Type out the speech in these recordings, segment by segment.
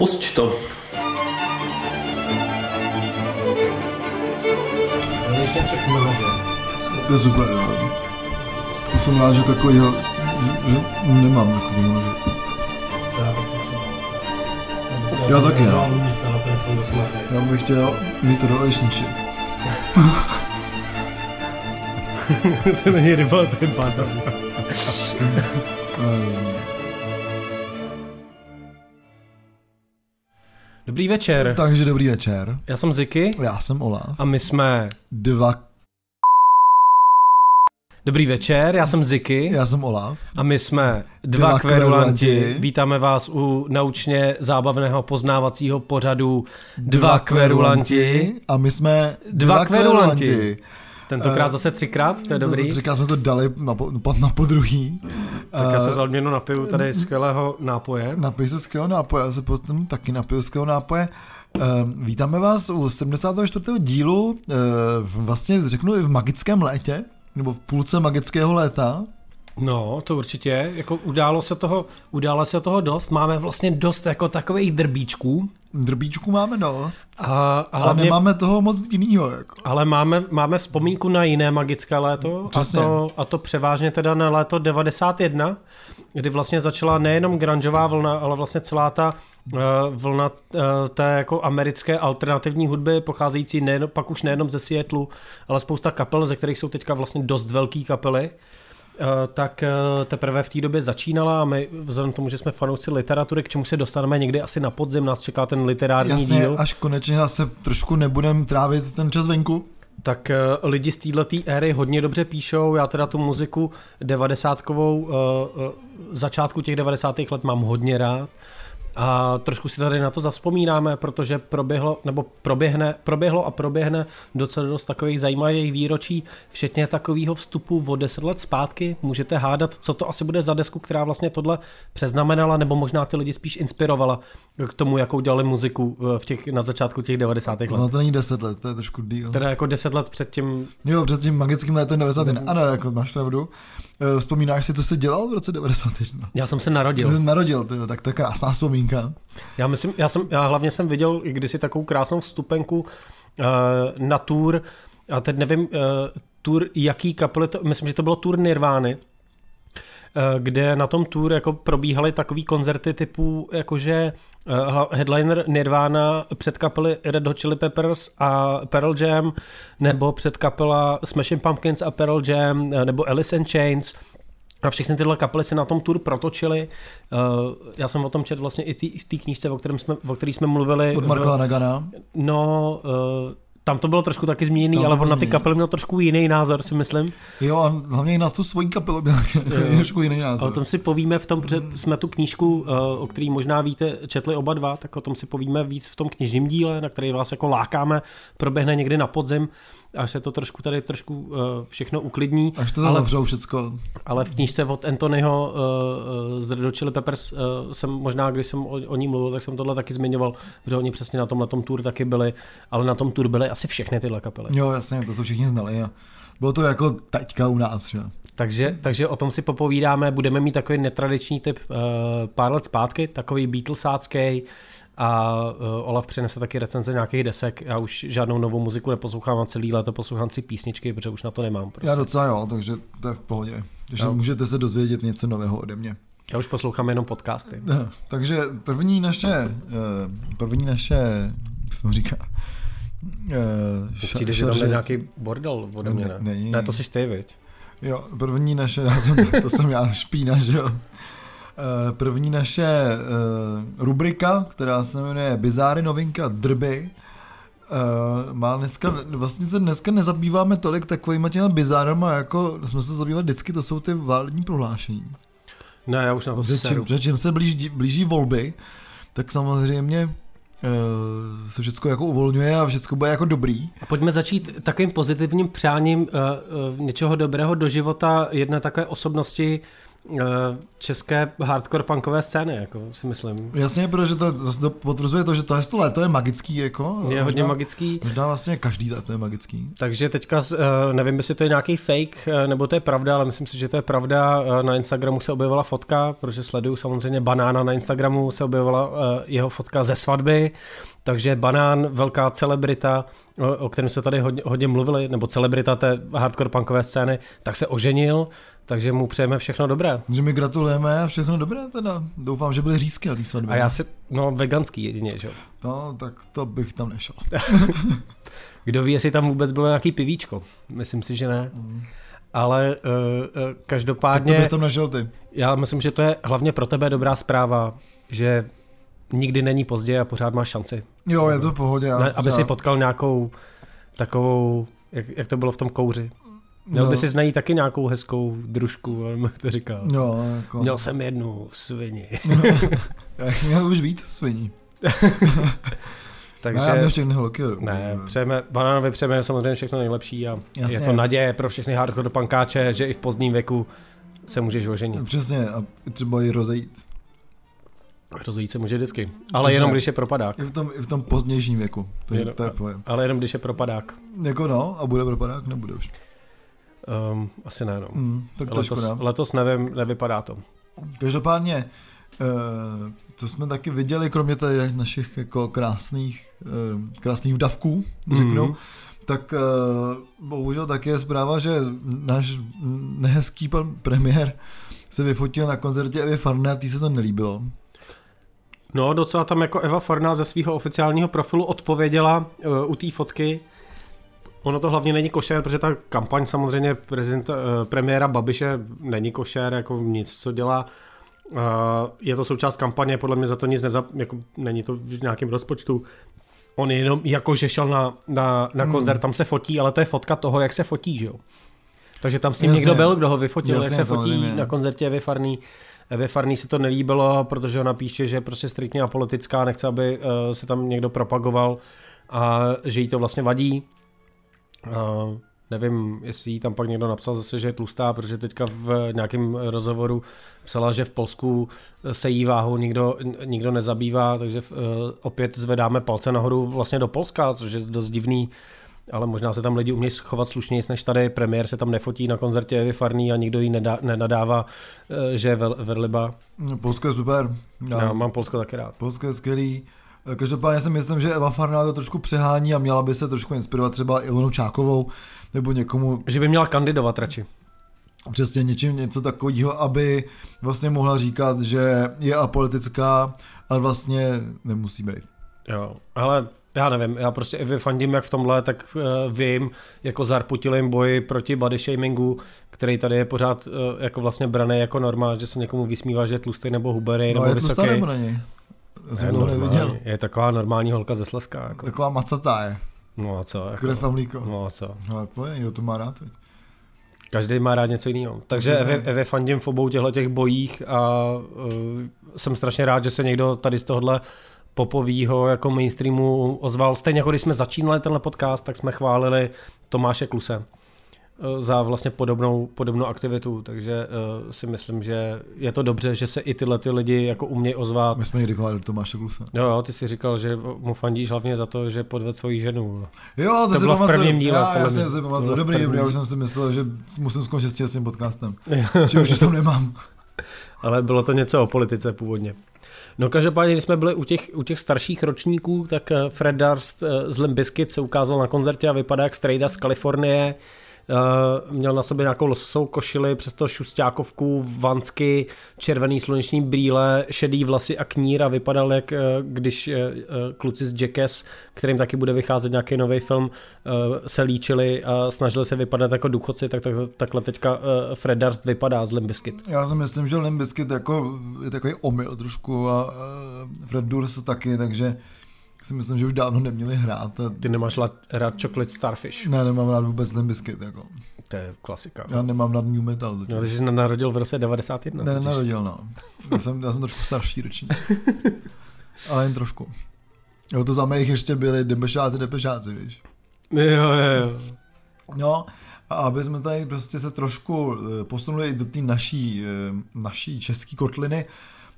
Pusť to. To je super, jo. Já jsem rád, že takový, že, že nemám takový manažer. Já taky, no. Já bych chtěl mít lešniči. to není ryba, to je banán. Dobrý večer. takže dobrý večer. Já jsem Ziky Já jsem Olaf. a my jsme... Dva, Dobrý večer, já jsem Ziky já jsem Olaf. a my jsme dva, Dva kverulanti. kverulanti. Vítáme vás u naučně zábavného poznávacího pořadu Dva kverulanti. A my jsme Dva dva, kverulanti. kverulanti. Tentokrát Eh, zase třikrát, to je To dobrý. Říká, jsme to dali na, po, na podruhý. Tak já se Eh, za odměnu napiju tady skvělého nápoje. Napij se skvělého nápoje, já se potom taky napiju skvělého nápoje. Uh, vítáme vás u 74. dílu, uh, vlastně řeknu i v magickém létě, nebo v půlce magického léta. No, to určitě, jako událo se toho, událo se toho dost, máme vlastně dost jako takových drbíčků, Drbíčků máme dost, a, ale hlavně, nemáme toho moc jinýho. Jako. ale máme, máme vzpomínku na jiné magické léto, a to, a to převážně teda na léto 91, kdy vlastně začala nejenom grungeová vlna, ale vlastně celá ta uh, vlna uh, té jako americké alternativní hudby, pocházející nejen, pak už nejenom ze Seattleu, ale spousta kapel, ze kterých jsou teďka vlastně dost velký kapely, tak uh, teprve v té době začínala a my vzhledem k tomu, že jsme fanoušci literatury, k čemu se dostaneme někdy asi na podzim, nás čeká ten literární Jasně, díl, až konečně zase trošku nebudem trávit ten čas venku. tak uh, lidi z této éry hodně dobře píšou, já teda tu muziku 90kovou, uh, začátku těch 90. let mám hodně rád a trošku si tady na to zaspomínáme, protože proběhlo, nebo proběhne, proběhlo a proběhne docela dost takových zajímavých výročí, včetně takového vstupu o 10 let zpátky. Můžete hádat, co to asi bude za desku, která vlastně tohle přeznamenala, nebo možná ty lidi spíš inspirovala k tomu, jakou dělali muziku eh, v těch, na začátku těch 90. let. No to není 10 let, to je trošku díl. Teda jako 10 let před tím Jo, před tím magickým létem 91. Ano, jako máš pravdu. Eh, Vzpomínáš si, co jsi dělal v roce 91? Já jsem se narodil. jsi narodil, tyjo, tak to je krásná vzpomínka. Já myslím, já jsem, já hlavně jsem viděl kdysi takovou krásnou vstupenku uh, na tour, a teď nevím, uh, tour jaký kapely, to, myslím, že to bylo tour Nirvány, eh, kde na tom tour jako probíhaly takový koncerty typu, jakože headliner Nirvana před kapely Red Hot Chili Peppers a Pearl Jam, nebo před kapela Smashing Pumpkins a Pearl Jam, nebo Alice in Chains, a všechny tyhle kapely se na tom tour protočily. Uh, já jsem o tom četl vlastně i v té knížce, o, kterém jsme, o který jsme mluvili. Od Marka Nagana. No, uh, tam to bylo trošku taky Tam to ale on na ty kapely měl trošku jiný názor, si myslím. Jo, a hlavně i na tu svoji kapelu měl trošku jiný A o názor. tom si povíme v tom, protože jsme tu knížku, uh, o který možná víte, četli oba dva, tak o tom si povíme víc v tom knižním díle, na který vás jako lákáme, proběhne někdy na podzim, až se to trošku tady trošku uh, všechno uklidní. Až to ale, zavřou všecko. ale v knížce od Anthonyho uh, uh, z Red Chili Peppers uh, jsem možná, když jsem o, o ní mluvil, tak jsem tohle taky zmiňoval, že oni přesně na tom, na tom tour taky byli, ale na tom tour byly asi všechny tyhle kapely. Jo, jasně, to se všichni znali. A bylo to jako teďka u nás, že? Takže, takže o tom si popovídáme, budeme mít takový netradiční typ uh, pár let zpátky, takový Beatlesácký a uh, Olaf přinese taky recenze nějakých desek. Já už žádnou novou muziku neposlouchám a celý léto poslouchám tři písničky, protože už na to nemám. Prostě. Já docela jo, takže to je v pohodě. Takže Jo. můžete se dozvědět něco nového ode mě. Já už poslouchám jenom podcasty. Takže první naše, eh, první naše, jak se to říká, eh, ša- Přijde, že tam je nějaký bordel ode mě, ne? Není. Ne, to jsi ty, viď? Jo, první naše, já jsem, to jsem já špína, že jo. Eh, První naše eh, rubrika, která se jmenuje Bizáry novinka drby, eh, má dneska, vlastně se dneska nezabýváme tolik takovýma těma bizárama, jako jsme se zabývali vždycky, to jsou ty vládní prohlášení. Ne, já už na to seru. čím, čím se blíží, blíží volby, tak samozřejmě eh, se všechno jako uvolňuje a všechno bude jako dobrý. A pojďme začít takovým pozitivním přáním uh, uh, něčeho dobrého do života jedné takové osobnosti, uh, české hardcore punkové scény, jako si myslím. Jasně, protože to zase to potvrzuje to, že to je to léto je magický, jako. Je možná, hodně magický. Možná vlastně každý léto je magický. Takže teďka, uh, nevím, jestli to je nějaký fake, uh, nebo to je pravda, ale myslím si, že to je pravda. Na Instagramu se objevila fotka, protože sleduju samozřejmě Banána na Instagramu, se objevila jeho fotka ze svatby, takže Banán, velká celebrita, o, o kterém se tady hodně, hodně mluvili, nebo celebrita té hardcore punkové scény, tak se oženil, takže mu přejeme všechno dobré. Že my gratulujeme a všechno dobré teda. Doufám, že byly řízky na té svatbě. A já si, no veganský jedině, že jo. No, tak to bych tam nešel. Kdo ví, jestli tam vůbec bylo nějaký pivíčko. Myslím si, že ne. Mm. Ale uh, uh, každopádně... Tak to bys tam našel ty. Já myslím, že to je hlavně pro tebe dobrá zpráva, že nikdy není pozdě a pořád máš šanci. Jo, je to v pohodě. Ne, aby si potkal nějakou takovou, jak, jak to bylo v tom kouři. Měl no. by si znají taky nějakou hezkou družku, jak to říkal. Jo, jako... Měl jsem jednu svini. měl už víc sviní. Takže, ne, já všechny holky. Ne, přejeme, banánovi přejeme samozřejmě všechno nejlepší a Jasně. je to naděje pro všechny hardcore pankáče, že i v pozdním věku se můžeš oženit. Přesně a třeba i rozejít. Rozejít se může vždycky, ale Přesně, jenom když je propadák. I v tom, i v tom pozdnějším věku, takže jenom, to je pojem. Ale jenom když je propadák. Jako no, a bude propadák, nebude už. Um, asi ne, no. Mm, tak to letos, letos nevím, nevypadá to. Každopádně, uh, co jsme taky viděli, kromě tady našich jako krásných, uh, krásných vdavků, řeknu, mm-hmm. tak uh, bohužel taky je zpráva, že náš nehezký pan premiér se vyfotil na koncertě Evy Farné a tý se to nelíbilo. No, docela tam jako Eva Farná ze svého oficiálního profilu odpověděla uh, u té fotky, Ono to hlavně není košer, protože ta kampaň samozřejmě prezident, uh, premiéra Babiše není košer, jako nic, co dělá. Uh, je to součást kampaně, podle mě za to nic neza, jako není to v nějakém rozpočtu. On jenom jako, že šel na, na, na hmm. koncert, tam se fotí, ale to je fotka toho, jak se fotí, že jo. Takže tam s ním Jasně. někdo byl, kdo ho vyfotil, Jasně, jak se fotí samozřejmě. na koncertě Evy Farný. Evy Farný se to nelíbilo, protože ona píše, že je prostě striktně apolitická, nechce, aby uh, se tam někdo propagoval a že jí to vlastně vadí. Uh, nevím, jestli jí tam pak někdo napsal zase, že je tlustá, protože teďka v nějakém rozhovoru psala, že v Polsku se jí váhou nikdo, nikdo nezabývá, takže uh, opět zvedáme palce nahoru vlastně do Polska, což je dost divný, ale možná se tam lidi umějí schovat slušněji než tady. Premiér se tam nefotí na koncertě Evy Farný a nikdo jí nedá, nenadává, uh, že je verliba. No, Polsko je super. Já, Já mám Polsko taky rád. Polsko je skvělý. Každopádně si myslím, že Eva Farná to trošku přehání a měla by se trošku inspirovat třeba Ilonu Čákovou nebo někomu. Že by měla kandidovat radši. Přesně něčím, něco takového, aby vlastně mohla říkat, že je apolitická, ale vlastně nemusí být. Jo, ale já nevím, já prostě Evy fandím jak v tomhle, tak uh, vím, jako zarputilým boji proti body shamingu, který tady je pořád uh, jako vlastně braný jako norma, že se někomu vysmívá, že je tlustý nebo hubený no, nebo je vysoký. nebo není? je, neviděl. je taková normální holka ze Slezska. Jako. Taková macatá je. No a co? Jako, Krev a mlíko. No a co? No ale pojď, kdo to má rád teď. Každý má rád něco jiného. Takže Evě, Evě fandím v obou těchto těch bojích a uh, jsem strašně rád, že se někdo tady z tohohle popovýho jako mainstreamu ozval. Stejně jako když jsme začínali tenhle podcast, tak jsme chválili Tomáše Kluse. Eh, za vlastně podobnou, podobnou aktivitu, takže uh, si myslím, že je to dobře, že se i tyhle ty lidi jako umějí ozvat. My jsme někdy do Tomáše Klusa. Jo, jo, ty si říkal, že mu fandíš hlavně za to, že podved svoji ženu. Jo, to, to bylo v prvním díle. Já, já si pamatuju. Dobrý, dobrý, já už jsem si myslel, že musím skončit s tím podcastem. že už to nemám. Ale bylo to něco o politice původně. No každopádně, když jsme byli u těch, u těch starších ročníků, tak eh, Fred Durst z Limp Bizkit se ukázal na koncertě a vypadá jak Strejda z Kalifornie. Uh, měl na sobě nějakou lososou košili, přesto šustákovku, vansky, červený sluneční brýle, šedý vlasy a knír a vypadal jak uh, když uh, kluci z Jackass, kterým taky bude vycházet nějaký nový film, se líčili a snažili se vypadat jako důchodci, tak, tak takhle teďka Fred Durst vypadá z Limbiskit. Já si myslím, že Limbiskit jako, je takový omyl trošku a Fred Durst taky, takže si myslím, že už dávno neměli hrát. A... Ty nemáš rád Chocolate Starfish? Ne, nemám rád vůbec Limp Bizkit, jako. To je klasika. Já nemám rád New Metal. No, ty jsi narodil v roce 91. Ne, nenarodil, no. Já jsem, já jsem trošku starší ročník. Ale jen trošku. Jo, to za mých ještě byli debešáci, depešáci, víš. Jo, jo, jo. No, A aby jsme tady prostě se trošku eh, posunuli do té naší, eh, naší české kotliny,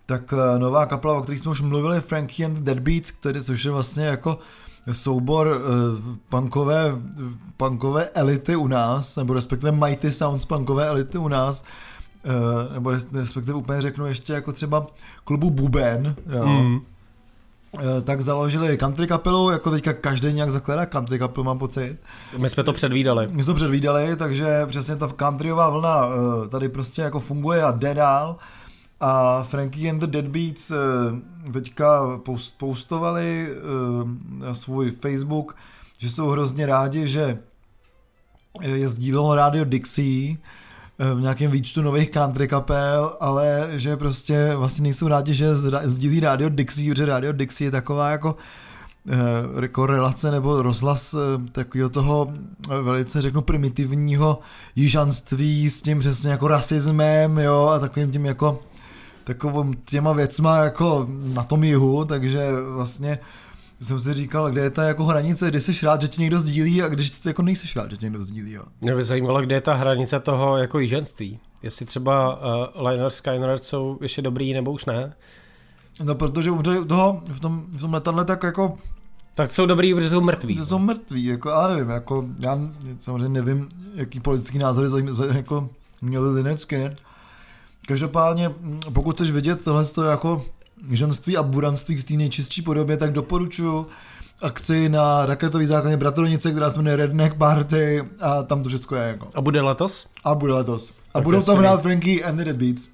tak eh, nová kapela, o které jsme už mluvili, Frankie and the Deadbeats, který, což je vlastně jako soubor uh, punkové, punkové elity u nás, nebo respektive Mighty Sounds punkové elity u nás, uh, nebo respektive úplně řeknu ještě jako třeba klubu Buben, jo. Mm. Uh, tak založili country kapelu, jako teďka každý nějak zakládá country kapelu, mám pocit. My jsme to předvídali. My jsme to předvídali, takže přesně ta countryová vlna uh, tady prostě jako funguje a jde dál. A Frankie and the Deadbeats uh, teďka post, postovali uh, na svůj Facebook, že jsou hrozně rádi, že je sdílelo rádio Dixie v nějakém výčtu nových country kapel, ale že prostě vlastně nejsou rádi, že sdílí rádio Dixie, protože rádio Dixie je taková jako eh, korelace nebo rozhlas eh, takového toho eh, velice řeknu primitivního jižanství s tím přesně jako rasismem jo a takovým tím jako takovým těma věcma jako na tom jihu, takže vlastně jsem si říkal, kde je ta jako hranice, kdy jsi rád, že ti někdo sdílí a když jako nejsi rád, že ti někdo sdílí. Jo. Mě by zajímalo, kde je ta hranice toho jako jiženství. Jestli třeba uh, Liner Skyner jsou ještě dobrý nebo už ne. No protože u toho, v tom, v tom letadle tak jako tak jsou dobrý, protože jsou mrtví. Jsou mrtví, jako já nevím, jako já samozřejmě nevím, jaký politický názory jako měli Linecky. Každopádně, pokud chceš vidět tohle jako ženství a buranství v té nejčistší podobě, tak doporučuji akci na raketový základně Bratronice, která se jmenuje Redneck Party a tam to všechno je jako. A bude letos? A bude letos. A tak budou tam hrát Frankie and the Dead Beats.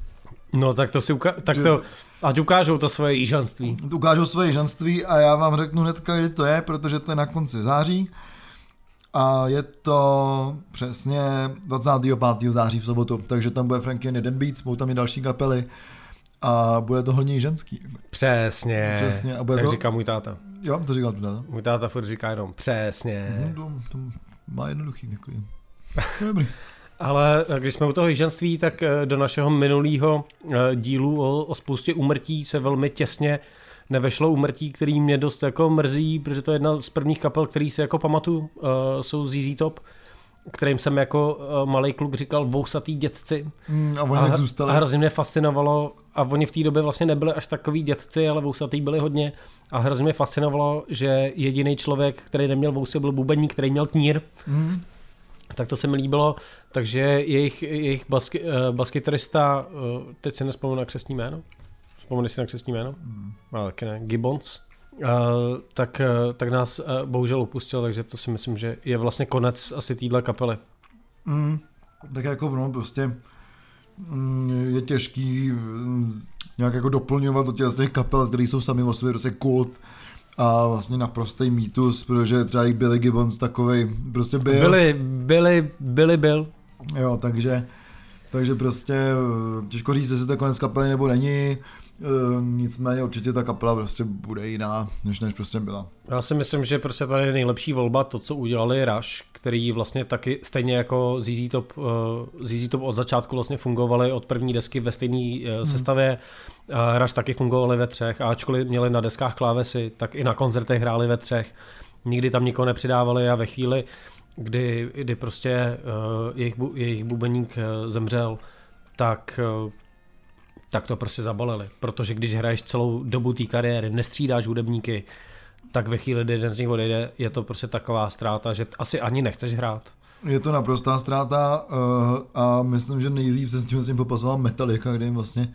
No tak to si uka- tak to, ať ukážou to svoje jižanství. Ukážou svoje jižanství a já vám řeknu hnedka, kdy to je, protože to je na konci září. A je to přesně 25. září v sobotu, takže tam bude Frankie Dead Beats, budou tam i další kapely a bude to hodně ženský. Přesně. Přesně. A bude tak to... říká můj táta. Jo, to říká tvůj táta. Můj táta furt říká jenom přesně. Mm, to, to má jednoduchý takový. Dobrý. Ale eh, když jsme u toho ženství, tak eh, do našeho minulého eh, dílu o, o spoustě umrtí se velmi těsně nevešlo umrtí, který mě dost jako mrzí, protože to je jedna z prvních kapel, který si jako pamatuju, jsou ZZ Top kterým jsem jako uh, malý kluk říkal vousatý dětci. Mm, a oni a, zůstali. A hrozně mě fascinovalo, a oni v té době vlastně nebyli až takový dětci, ale vousatý byli hodně. A hrozně mě fascinovalo, že jediný člověk, který neměl vousy, byl bubeník, který měl knír. Mm. Tak to se mi líbilo, takže jejich, jejich basky, uh, baskytarista, uh, teď si nespomenu na křesní jméno. Vzpomeneš si na křesní jméno? Mm. Ale taky ne, Gibbons Uh, tak, uh, tak nás uh, bohužel upustil, takže to si myslím, že je vlastně konec asi téhle kapely. Mm, tak jako no, prostě mm, je těžký mm, nějak jako doplňovat do těch, těch kapel, které jsou sami o sobě prostě kult a vlastně naprostý mýtus, protože třeba i Billy Gibbons takovej prostě byl. Byli, byli, byli, byl. Jo, takže, takže prostě těžko říct, jestli to konec kapely nebo není. Uh, nicméně určitě ta kapela prostě bude jiná, než než prostě byla. Já si myslím, že prostě tady je nejlepší volba to, co udělali Rush, který vlastně taky stejně jako ZZ Top, uh, ZZ Top od začátku vlastně fungovali od první desky ve stejné uh, hmm. sestavě. Uh, Rush taky fungovali ve třech a ačkoliv měli na deskách klávesy, tak i na koncertech hráli ve třech. Nikdy tam nikoho nepřidávali a ve chvíli, kdy, kdy prostě uh, jejich, bu, jejich bubeník uh, zemřel, tak uh, tak to prostě zabalili. Protože když hraješ celou dobu té kariéry, nestřídáš hudebníky, tak ve chvíli, kdy jeden z nich odejde, je to prostě taková ztráta, že asi ani nechceš hrát. Je to naprostá ztráta uh, a myslím, že nejlíp se s tím, s tím popasoval Metallica, kde jim vlastně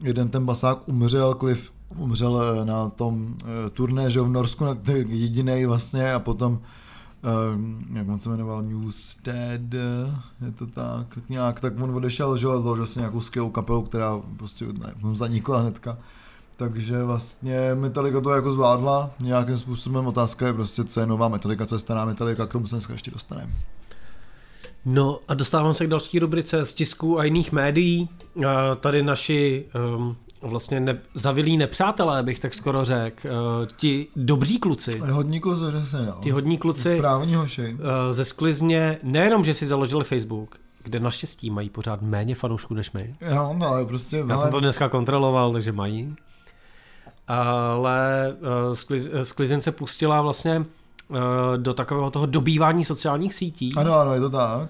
jeden ten basák umřel, Cliff umřel eh, na tom uh, turné, že v Norsku, jediný vlastně a potom uh, jak on se jmenoval, Newstead, je to tak, tak nějak, tak on odešel, že a založil si nějakou skvělou kapelu, která prostě ne, zanikla hnedka. Takže vlastně Metallica to jako zvládla nějakým způsobem. Otázka je prostě, co je nová Metallica, co je stará Metallica, k tomu se dneska ještě dostaneme. No a dostávám se k další rubrice z tisku a jiných médií. Tady naši um, vlastně ne, zavilí nepřátelé, bych tak skoro řekl. Uh, ti dobří kluci. Hodní kluci, se no. Ti hodní kluci. Správní hoši. Uh, ze sklizně, nejenom, že si založili Facebook, kde naštěstí mají pořád méně fanoušků než my. Jo, no ale prostě... Já ale... jsem to dneska kontroloval, takže mají. Ale uh, skliz, sklizň se pustila vlastně uh, do takového toho dobývání sociálních sítí. Ano, ano, je to tak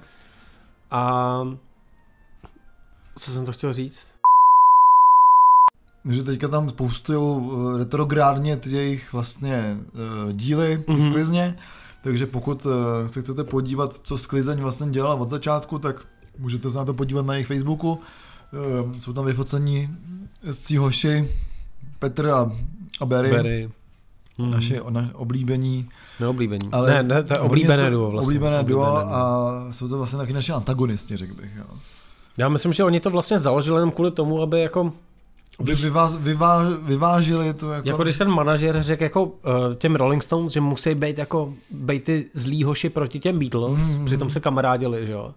a co jsem to chtěl říct? Že teďka tam spoustují eh, retrográdně ty jejich vlastně uh, díly mm-hmm. sklizně, takže pokud uh, se chcete podívat, co sklizeň vlastně dělala od začátku, tak můžete se na to podívat na jejich Facebooku. Jsou tam vyfocení z hoši Petr a, a Berry. Berry. Hmm. Naše na, oblíbení. Neoblíbení. Ale ne, ne, to je oblíbené duo vlastně. Oblíbené, duo a jsou to vlastně taky naše antagonisti, řekl bych. Jo. Já myslím, že oni to vlastně založili jenom kvůli tomu, aby jako Víš, vyváž, vyváž, vyvážili to jako... Jako když ten manažer řekl jako uh, těm Rolling Stones, že musí být jako být ty zlý hoši proti těm Beatles, mm-hmm. přitom se kamarádili, že jo.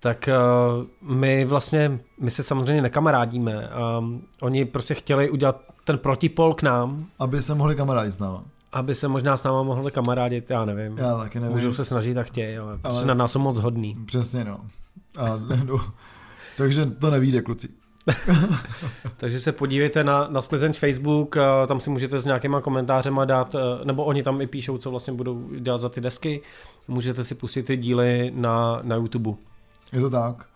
Tak uh, my vlastně, my se samozřejmě nekamarádíme a um, oni prostě chtěli udělat ten protipol k nám. Aby se mohli kamarádit s náma. Aby se možná s náma mohli kamarádit, já nevím. Já taky nevím. Můžou se snažit a chtějí, ale, ale... prostě na nás jsou moc hodný. Přesně no. A, no. Takže to nevíde, kluci. Takže se podívejte na, na Sklizeň Facebook, tam si můžete s nějakýma komentářema dát, e, nebo oni tam i píšou, co vlastně budou dělat za ty desky. Můžete si pustit ty díly na, na YouTube. Je to tak.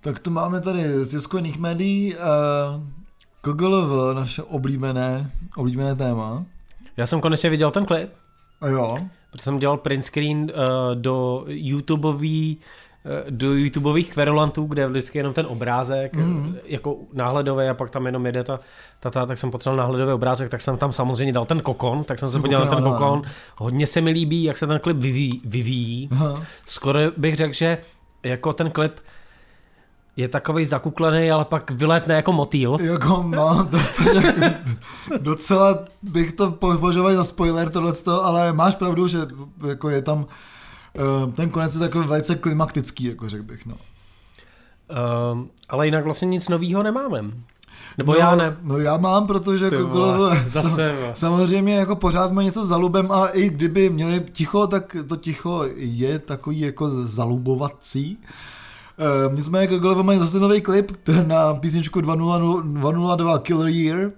Tak to máme tady z spojených médií uh, e, KGLV, naše oblíbené, oblíbené téma. Já jsem konečně viděl ten klip. A jo? Protože jsem dělal print screen uh, do YouTubeový Eh, do YouTubeových kverulantů, kde je vždycky jenom ten obrázek, mm. jako náhledový a pak tam jenom jede ta, ta, ta tak jsem potřeboval náhledový obrázek, tak jsem tam samozřejmě dal ten kokon, tak jsem se podíval na ten kokon. Hodně se mi líbí, jak se ten klip vyvíjí. vyvíjí. Skoro bych řekl, že jako ten klip je takový zakuklený, ale pak vyletne jako motýl. Jako, no, dostane, docela bych to považoval za spoiler tohleto, ale máš pravdu, že jako je tam Eh, ten konec je takový velice klimaktický, jako řekl bych, no. Uh, ale jinak vlastně nic nového nemáme. Nebo no, já ne. No já mám, protože jako vole, zase, sam, samozřejmě jako pořád má něco zalubem a i kdyby měli ticho, tak to ticho je takový jako zalubovací. Uh, nicméně Gogolové mají zase nový klip na písničku 202 Killer Year,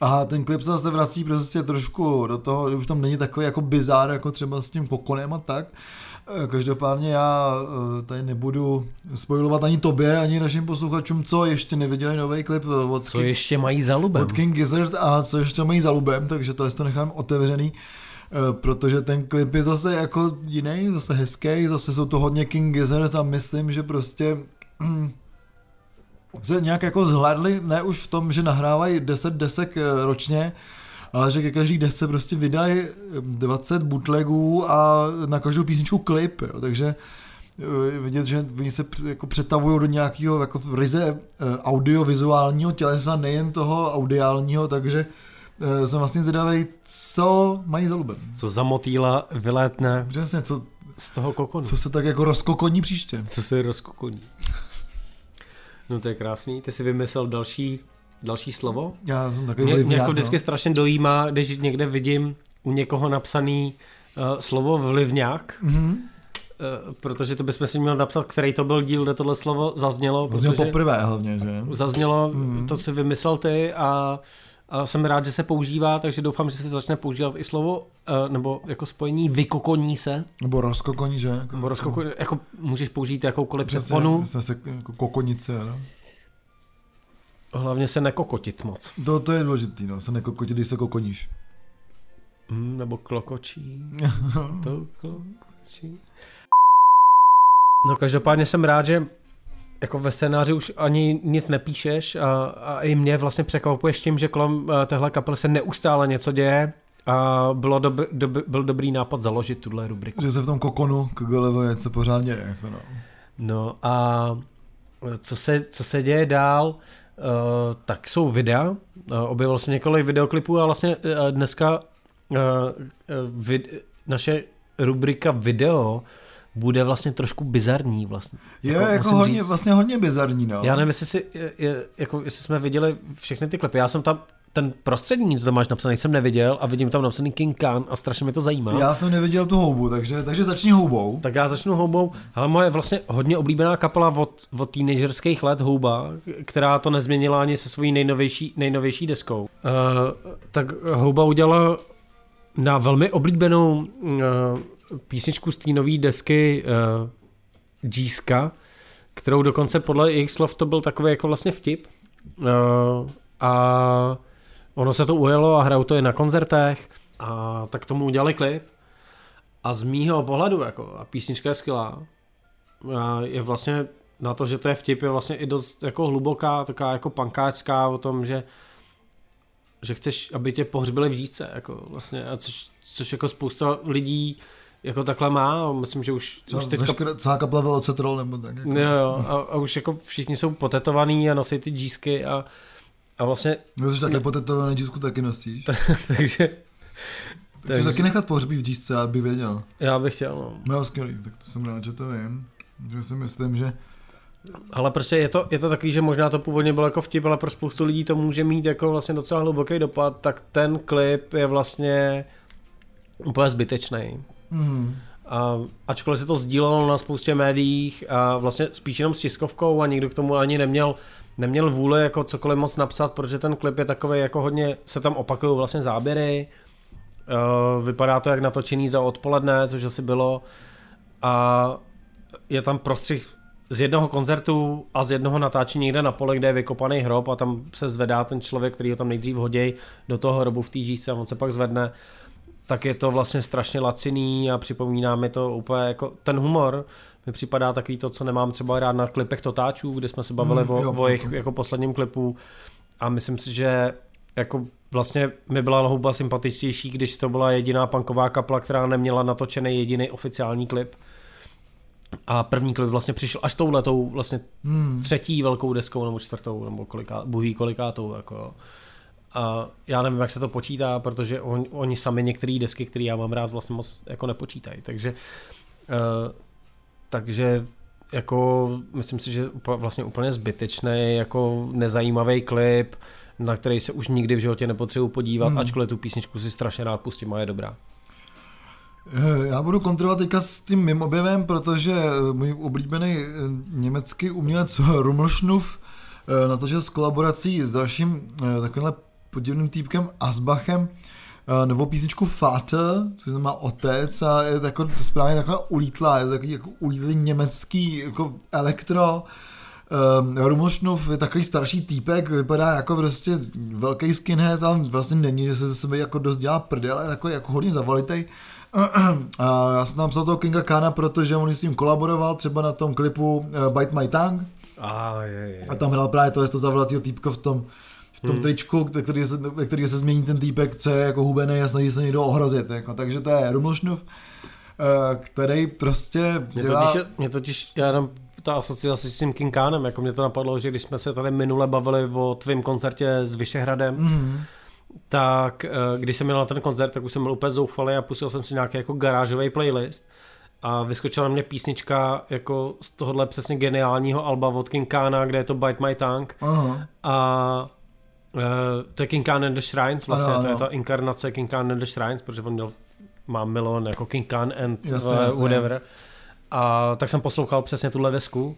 a ten klip se zase vrací prostě trošku do toho, že už tam není takový jako bizár, jako třeba s tím kokonem a tak. Eh, každopádně já eh, tady nebudu spojovat ani tobě, ani našim posluchačům, co ještě neviděli nový klip od Co King, ještě mají za lubem. Od King Gizzard a co ještě mají za lubem, takže to, to nechám otevřený eh, protože ten klip je zase jako jiný, zase hezký, zase jsou to hodně King Gizzard a myslím, že prostě hm, se nějak jako zhlédli, ne už v tom, že nahrávají 10 desek eh, ročně, ale že ke každý desce prostě vydají 20 bootlegů a na každou písničku klip, jo. takže eh, vidět, že oni se jako přetavují do nějakého jako ryze eh, audiovizuálního tělesa, nejen toho audiálního, takže jsem vlastně zvědavý, co mají za lubem. Co za motýla vylétne Přesně, co, z toho kokonu. Co se tak jako rozkokoní příště. Co se rozkokoní. No to je krásný. Ty si vymyslel další, další slovo? Já jsem takový mě, mě jako vždycky no. strašně dojímá, když někde vidím u někoho napsaný uh, slovo vlivňák, mm-hmm. Uh, protože to bychom si měl napsat, který to byl díl, kde tohle slovo zaznělo. Zaznělo poprvé hlavně, že? Zaznělo, mm-hmm. to si vymyslel ty a a jsem rád, že se používá, takže doufám, že se začne používat i slovo, uh, nebo jako spojení vykokoní se. Nebo rozkokoní, že? Jako, nebo rozkokoní, jako můžeš použít jakoukoliv přeponu. Přesně, se jako kokonice, no. Hlavně se nekokotit moc. To, to je důležitý, no, se nekokotit, když se kokoníš. Mm, nebo klokočí. to klokočí. No každopádně jsem rád, že jako ve scénáři už ani nic nepíšeš a, a i mě vlastně překvapuješ tím, že kolem eh, téhle kapely se neustále něco děje a bylo dob, dob, byl dobrý nápad založit tuhle rubriku. Že se v tom kokonu KGLV něco pořádně je. Jako no. no a co se, co se děje dál, uh, tak jsou videa. Uh, objevilo se několik videoklipů a vlastně uh, dneska uh, vid, naše rubrika video bude vlastně trošku bizarní vlastně. Je jako, jako hodně, říct, vlastně hodně bizarní, no. Já nevím, jestli, si, je, jako, jestli jsme viděli všechny ty klipy. Já jsem tam ten prostřední, co tam máš napsaný, jsem neviděl a vidím tam napsaný King Khan a strašně mě to zajímá. Já jsem neviděl tu houbu, takže, takže začni houbou. Tak já začnu houbou. Ale moje vlastně hodně oblíbená kapela od, od teenagerských let Houba, která to nezměnila ani se svojí nejnovější, nejnovější deskou. Uh, tak Houba udělala na velmi oblíbenou uh, písničku z té nové desky uh, džíska, kterou dokonce podle jejich slov to byl takový jako vlastně vtip. Uh, a ono se to ujelo a hrajou to i na koncertech a tak tomu udělali klip. A z mýho pohledu, jako, a písnička je skvělá, je vlastně na to, že to je vtip, je vlastně i dost jako hluboká, taková jako pankáčská o tom, že že chceš, aby tě pohřbili v říce, jako vlastně, a což, což jako spousta lidí jako takhle má, myslím, že už, Třeba už teďka... Veškeré, celá kapela Velocitrol nebo tak. Jako. Jo, jo, a, a, už jako všichni jsou potetovaný a nosí ty džísky a, a vlastně... No jsi taky potetovaný džísku taky nosíš. takže... Chceš taky nechat pohřbít v džísce, aby věděl. Já bych chtěl, no. No skvělý, tak to jsem rád, že to vím. Že si myslím, že ale prostě je to, je to takový, že možná to původně bylo jako vtip, ale pro spoustu lidí to může mít jako vlastně docela hluboký dopad, tak ten klip je vlastně úplně zbytečný. Mm. A, ačkoliv se to sdílelo na spoustě médiích a vlastně spíš jenom s tiskovkou a nikdo k tomu ani neměl, neměl vůli jako cokoliv moc napsat, protože ten klip je takový jako hodně, se tam opakují vlastně záběry, uh, vypadá to jak natočený za odpoledne, což asi bylo. A je tam prostřih z jednoho koncertu a z jednoho natáčení někde na pole, kde je vykopaný hrob a tam se zvedá ten člověk, který ho tam nejdřív hodí do toho hrobu v té a on se pak zvedne, tak je to vlastně strašně laciný a připomíná mi to úplně jako ten humor, mi připadá takový to, co nemám třeba rád na klipech Totáčů, kde jsme se bavili mm, o, jo, o jejich jako posledním klipu. A myslím si, že jako vlastně mi byla houba sympatičtější, když to byla jediná punková kapla, která neměla natočený jediný oficiální klip. A první klip vlastně přišel až touhletou vlastně hmm. třetí velkou deskou nebo čtvrtou nebo koliká, buví kolikátou jako a já nevím, jak se to počítá, protože on, oni sami některé desky, které já mám rád, vlastně moc jako nepočítají. Takže, uh, takže jako myslím si, že vlastně úplně zbytečný, jako nezajímavý klip, na který se už nikdy v životě nepotřebuji podívat, hmm. ačkoliv tu písničku si strašně rád pustím a je dobrá. Eh, já budu kontrolovat teďka s tím mým objevem, protože eh, můj oblíbený německý umělec Rumlšnuf natočil s kolaborací s dalším takovýmhle podivným týpkem Asbachem novou písničku Vater, což znamená otec a je jako správně taková ulítlá, je to takový jako ulítlý německý jako elektro. Um, Rumlšnuf je takový starší týpek, vypadá jako prostě velký skinhead, tam vlastně není, že se ze sebe jako dost dělá prdel, je takový jako hodně zavalitej. A já jsem tam psal toho Kinga Kana, protože on s ním kolaboroval třeba na tom klipu uh, Bite My Tongue. A, je, je. a tam hrál právě to, to zavlatýho týpka v tom, v tom hmm. tričku, který se, který se změní ten týpek, co je jako hubený a snaží se někdo ohrozit. Jako. Takže to je Rumlšnov, uh, který prostě dělá... Mě totiž, mě totiž já dám ta asociace s tím King Kanem, jako mě to napadlo, že když jsme se tady minule bavili o tvém koncertě s Vyšehradem, mm-hmm tak eh, když jsem měl na ten koncert, tak už jsem byl úplně zoufalý a pustil jsem si nějaký jako garážový playlist a vyskočila na mě písnička jako z tohohle přesně geniálního alba od King Kana, kde je to Bite My Tongue uh-huh. a uh, to je King Khan and the Shrines vlastně, ano, ano. to je ta inkarnace King Khan and the Shrines, protože on měl, má milion jako King Khan and jasně, uh, whatever. A tak jsem poslouchal přesně tuhle desku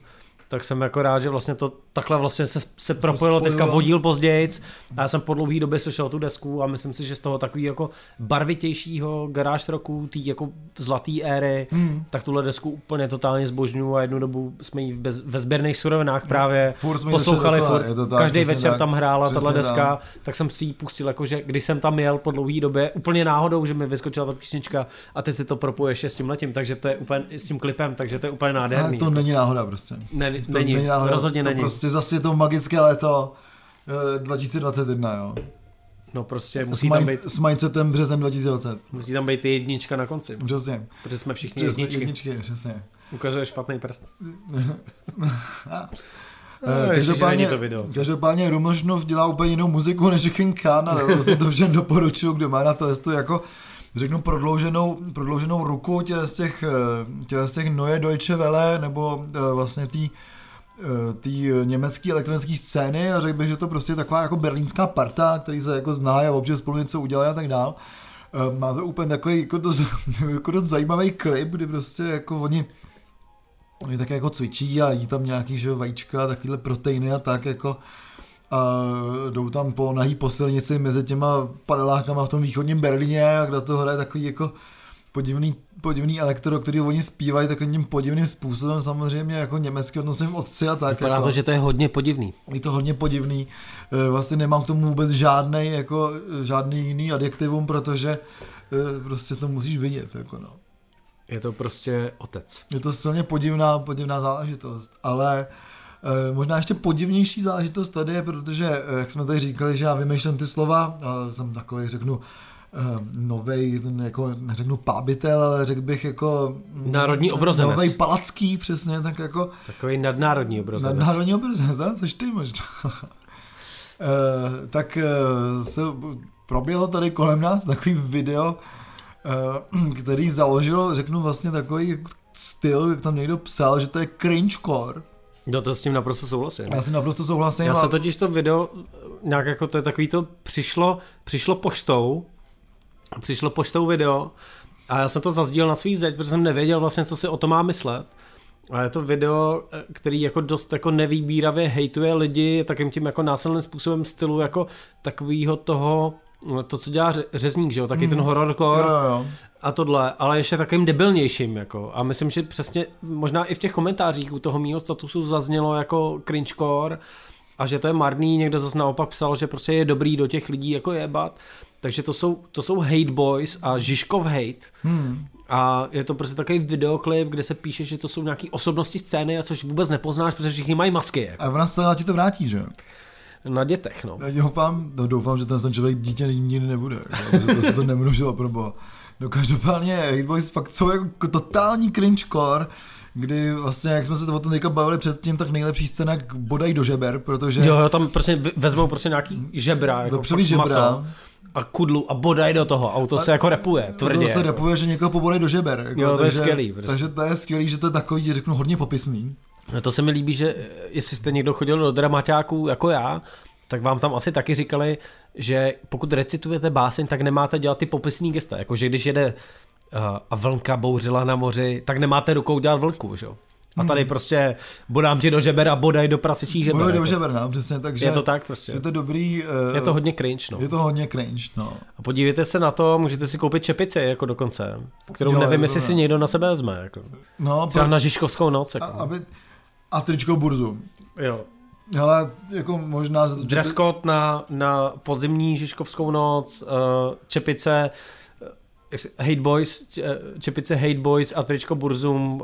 tak jsem jako rád, že vlastně to takhle vlastně se, se propojilo teďka vodil později a já jsem po dlouhé době slyšel tu desku a myslím si, že z toho takový jako barvitějšího garáž roku, tý jako zlatý éry, hmm. tak tuhle desku úplně totálně zbožňuju a jednu dobu jsme ji bez, ve sběrných surovinách právě furt poslouchali, furt, tak, každý večer tak, tam hrála tahle deska, tak. tak jsem si ji pustil, jakože když jsem tam jel po dlouhé době, úplně náhodou, že mi vyskočila ta písnička a teď si to propoješ s tím letím, takže to je úplně s tím klipem, takže to je úplně nádherný. A to není náhoda prostě. Ne, to není, není náhoda, rozhodně to není. prostě zase to magické léto 2021, eh, jo. No prostě musí s, tam být... S mindsetem březen 2020. Musí tam být jednička na konci. Přesně. Protože jsme všichni Protože jedničky. Jedničky, přesně. Ukazuje špatný prst. No, každopádně, to video, každopádně Rumožnov dělá úplně jinou muziku než King Khan, ale to všem doporučuju, kdo má na to, to jako řeknu prodlouženou, prodlouženou ruku těch z těch, těch, z těch Neue Deutsche Welle, nebo vlastně tý Eh, té německé elektronické scény a řekl bych, že to prostě je taková jako berlínská parta, který se jako zná a občas spolu něco udělá a tak dál. Eh, má to úplně takový jako to, jako to zajímavý klip, kdy prostě jako oni oni tak jako cvičí a jí tam nějaký že, vajíčka, takovýhle proteiny a tak jako a jdou tam po nahý posilnici mezi těma panelákama v tom východním Berlíně a kde to hraje takový jako podivný, podivný elektro, který oni zpívají takovým podivným způsobem, samozřejmě jako německy od svým otci a tak. Vypadá jako, to, že to je hodně podivný. Je to hodně podivný. Eh, Vlastně nemám k tomu vůbec žádný, jako, eh, žádný jiný adjektivum, protože eh, prostě to musíš vidět. Jako no. Je to prostě otec. Je to silně podivná, podivná záležitost, ale eh, možná ještě podivnější záležitost tady je, protože, eh, jak jsme tady říkali, že já vymýšlím ty slova, a jsem takový, řeknu, novej, jako neřeknu pábitel, ale řekl bych jako... Národní obrozenec. Novej palacký, přesně, tak jako... Takový nadnárodní obrozenec. Nadnárodní obrozenec, ne? což ty možná. Eh, tak eh, se proběhlo tady kolem nás takový video, eh, který založil, řeknu vlastně takový styl, jak tam někdo psal, že to je cringecore. No to s tím naprosto souhlasím. Já si naprosto souhlasím. Já a- se totiž to video, nějak jako to je takový to, přišlo, přišlo poštou, přišlo poštou video a já jsem to zazdíl na svý zeď, protože jsem nevěděl vlastně, co si o to má myslet. A je to video, který jako dost jako nevýbíravě hejtuje lidi takým tím jako násilným způsobem stylu jako takovýho toho, to, co dělá ře- řezník, že jo, taky ten horrorcore Jo, jo, jo. A tohle, ale ještě takovým debilnějším, jako. A myslím, že přesně, možná i v těch komentářích u toho mýho statusu zaznělo jako cringecore a že to je marný, někdo zase naopak psal, že prostě je dobrý do těch lidí jako jebat. Takže to jsou, to jsou hate boys a Žižkov hate. Hmm. A je to prostě takový videoklip, kde se píše, že to jsou nějaký osobnosti scény, a což vůbec nepoznáš, protože všichni mají masky. Jako. A ona se ti to vrátí, že? Na dětech, no. Já doufám, no doufám, že ten, ten člověk dítě nikdy nebude, jako, protože to se to nemnožilo pro boha. No každopádně Hate Boys fakt jsou jako totální cringecore, kdy vlastně, jak jsme se to o tom teďka bavili předtím, tak nejlepší scéna bodají do žeber, protože Jo, jo, tam prostě vezmou prostě nějaký žebra, jako žebra. maso a kudlu a bodají do toho. Auto se jako repuje, to tvrdě. se jako. repuje, že někoho pobodají do žeber. Jako, Jo, to je takže, skvělý, prostě. Takže to je skvělý, že to je takový, řeknu, hodně popisný. No To se mi líbí, že jestli jste někdo chodil do dramaťáků jako já, tak vám tam asi taky říkali, že pokud recitujete báseň, tak nemáte dělat ty popisný gesta. Jakože když jede uh, a vlnka bouřila na moři, tak nemáte rukou dělat vlnku, že? jo? A tady prostě bodám ti do žeber a bodaj do prasečí žeber. Bodají do jako. žeber, no, přesně, takže Je to tak prostě. je to dobrý. eh, Je to hodně cringe, no. Je to hodně cringe, no. A podívejte se na to, můžete si koupit čepici jako dokonce, kterou Jo, nevím, jestli si někdo na sebe vezme. Jako. No, Třeba pro, na Žižkovskou noc. a, Jako. aby, a tričko burzu. Jo. Hele, jako možná... Dress code na, na podzimní Žižkovskou noc, uh, čepice eh, Hate Boys, eh, čepice Hate Boys a tričko Burzum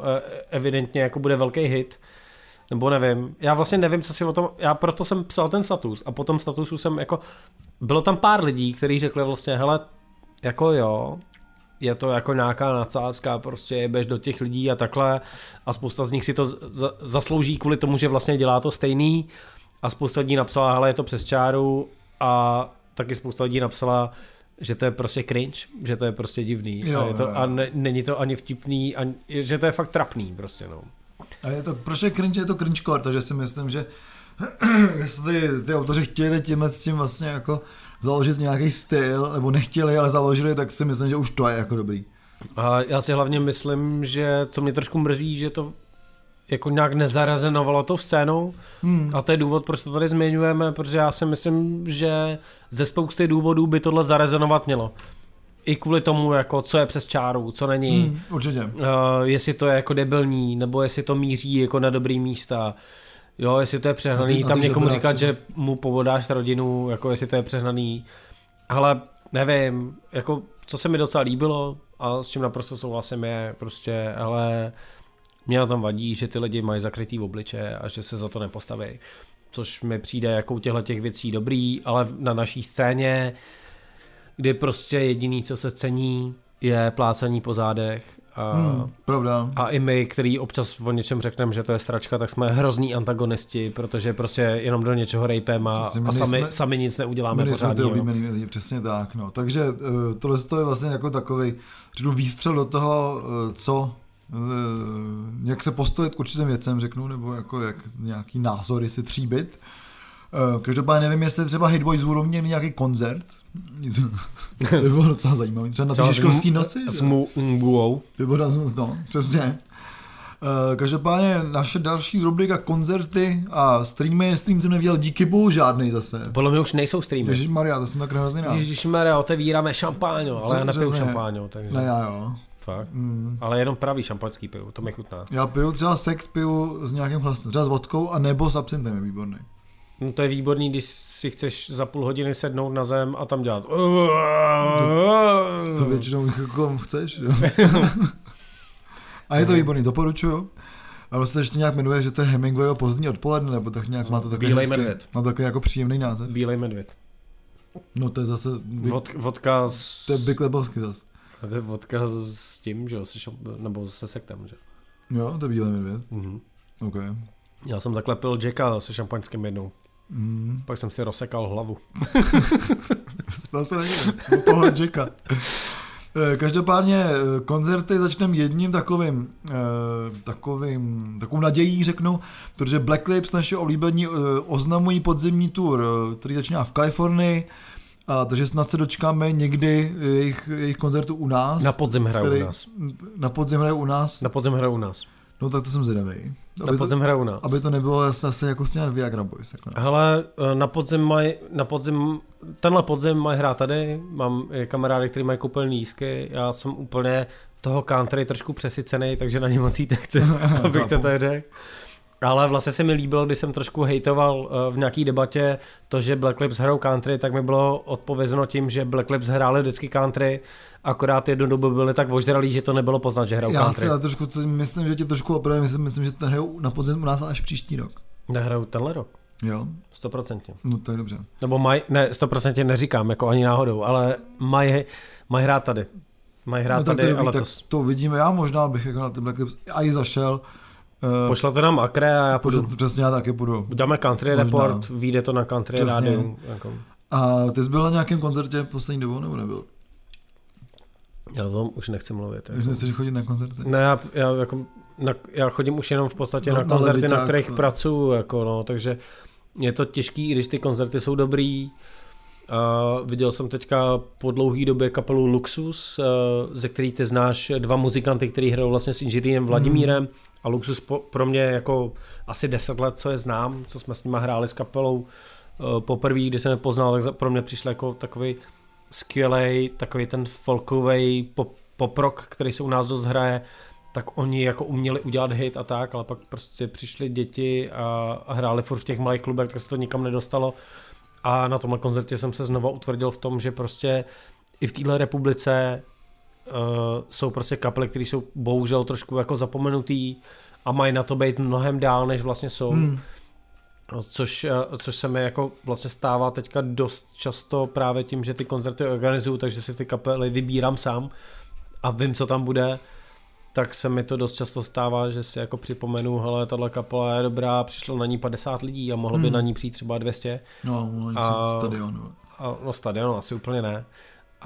evidentně jako bude velký hit. Nebo nevím. Já vlastně nevím, co si o tom... Já proto jsem psal ten status a po tom statusu jsem jako... Bylo tam pár lidí, kteří řekli vlastně, hele, jako jo, je to jako nějaká nadsázka, prostě jebeš do těch lidí a takhle a spousta z nich si to za- zaslouží kvůli tomu, že vlastně dělá to stejný a spousta lidí napsala, hele, je to přes čáru a taky spousta lidí napsala, že to je prostě cringe, že to je prostě divný Jo, a, je to, jo, jo. a ne, není to ani vtipný, ani, že to je fakt trapný prostě, no. A je to, proč je cringe, je to cringecore, takže si myslím, že jestli ty autoři chtěli tímhle s tím vlastně jako založit nějaký styl, nebo nechtěli, ale založili, tak si myslím, že už to je jako dobrý. A já si hlavně myslím, že co mě trošku mrzí, že to jako nějak nezarezenovalo tou scénou Hmm. a to je důvod, proč to tady zmiňujeme, protože já si myslím, že ze spousty důvodů by tohle zarezenovat mělo. I kvůli tomu, jako co je přes čáru, co není, Hmm, určitě. uh, jestli to je jako debilní, nebo jestli to míří jako na dobrý místa. Jo, jestli to je přehnaný, tam někomu říkat, že mu povodáš rodinu, jako jestli to je přehnaný. Ale nevím, jako co se mi docela líbilo a s čím naprosto souhlasím je prostě, ale mě na tom vadí, že ty lidi mají zakrytý obliče a že se za to nepostaví. Což mi přijde jako u těchto těch věcí dobrý, ale na naší scéně, kdy prostě jediný, co se cení, je plácení po zádech a, Hmm, pravda. a i my, který občas o něčem řekneme, že to je stračka, tak jsme hrozní antagonisti, protože prostě jenom do něčeho rejpem a, Přesně, a sami, nejsme- sami nic neuděláme My nejsme ty oblíbený lidi, přesně tak. No. Takže eh, tohle to je vlastně jako takový řeknu, výstřel do toho, eh, co eh, jak se postavit k určitým věcem, řeknu, nebo jako jak nějaký názory si tříbit. Eh, Každopádně nevím, jestli třeba Hitboys budou mít nějaký koncert. to by bylo docela zajímavý. Třeba na té školské noci. S Mu- Nguou. To bylo no, přesně. Eh, Každopádně naše další rubrika koncerty a streamy, stream jsem neviděl díky bohu žádný zase. Podle mě už nejsou streamy. Ježíš Maria, to jsem tak hrozně rád. Ježíš ale otevíráme šampáňo, ale já nepiju šampáňo, takže Ne, já jo. Fakt? Mm. Ale jenom pravý šampaňský piju, to mi chutná. Já piju třeba sekt piju s nějakým chlastem, třeba s vodkou a nebo s absintem je výborný. No to je výborný, když si chceš za půl hodiny sednout na zem a tam dělat. Co většinou jako chceš. a je to výborný, doporučuju. A vlastně ještě nějak jmenuje, že to je Hemingwayho pozdní odpoledne, nebo tak nějak má to takový, Bílej hezký, medvěd. má takový jako příjemný název. Bílej medvěd. No to je zase, Big, Vod, vodka s... to je Big Lebowski zase. To je vodka s tím, že jo, se šamp- nebo se sektem, že? Jo, to je Bílej medvěd. Mhm. OK. Já jsem takhle pil Jacka se šampaňským jednou. Mm. Pak jsem si rozsekal hlavu. Stal se není, u toho Jacka. Eh, Každopádně eh, koncerty začneme jedním takovým, eh, takovým, takovou nadějí řeknu, protože Black Lips, naše oblíbení, oznamují podzimní tour, který začíná v Kalifornii, a takže snad se dočkáme někdy jejich, jejich koncertu u nás. Na podzim hrajou u nás. Na podzim hraje u nás. Na podzim hrajou u nás. No tak to jsem zvědavý. Na Aby to, podzim hrajou nás. aby to nebylo zase jako sněhat Viagra Boys. Jako, no. Hele, eh, na podzim mají, na podzim, tenhle podzim mají hrát tady, mám kamarády, kteří mají koupený lísky, já jsem úplně toho country trošku přesycený, takže na ně moc jít nechci, abych to tady řekl. Ale vlastně se mi líbilo, když jsem trošku hejtoval eh, v nějaký debatě to, že Black Lips hrajou country, tak mi bylo odpovězeno tím, že Black Lips hráli vždycky country, akorát jednu dobu byli tak voždralí, že to nebylo poznat, že hrajou Já country. si ale trošku myslím, že tě trošku opravím, myslím, myslím, že to hrajou na podzim u nás až příští rok. Nehrajou tenhle rok, Jo, 100%. no to je dobře. Nebo mají, ne, 100% neříkám, jako ani náhodou, ale mají maj hrát tady. Mají hrát no, tak to, tady je a dobrý, tak letos. to uvidíme, já možná bych jako na ty Black Lips i zašel. Uh, Pošlete nám akre a já půjdu. přesně já taky půjdu. Uděláme country Možná. report, vyjde to na country Přesně. rádiu. Jako. A ty jsi byl na nějakém koncertě poslední dobou, nebo nebyl? Já o tom už nechci mluvit. Už Jako. nechceš chodit na koncerty? Ne, já, já, jako, na, já chodím už jenom v podstatě No, na na koncerty, na kterých no. pracuju, jako, no, takže je to těžký, i když ty koncerty jsou dobrý. A viděl jsem teďka po dlouhé době kapelu Luxus, eh, ze který ty znáš dva muzikanty, který hrajou vlastně s inženýrem Vladimírem a Luxus po, pro mě jako asi 10 let, co je znám, co jsme s nima hráli s kapelou. Eh, Poprvé, když jsem je poznal, tak pro mě přišel jako takový skvělej, takový ten folkový pop, pop rock, který se u nás dost hraje, tak oni jako uměli udělat hit a tak, ale pak prostě přišli děti a, a hráli furt v těch malých klubech, tak se to nikam nedostalo. A na tomhle koncertě jsem se znova utvrdil v tom, že prostě i v téhle republice uh, jsou prostě kapely, které jsou bohužel trošku jako zapomenutý a mají na to být mnohem dál, než vlastně jsou. Hmm. No, Což, eh, což se mi jako vlastně stává teďka dost často právě tím, že ty koncerty organizuju, takže si ty kapely vybírám sám a vím, co tam bude, tak se mi to dost často stává, že si jako připomenu, hele, tahle kapela je dobrá, přišlo na ní 50 lidí a mohlo by Hmm. na ní přijít třeba 200. No, no A- no. A, no stadion asi úplně ne.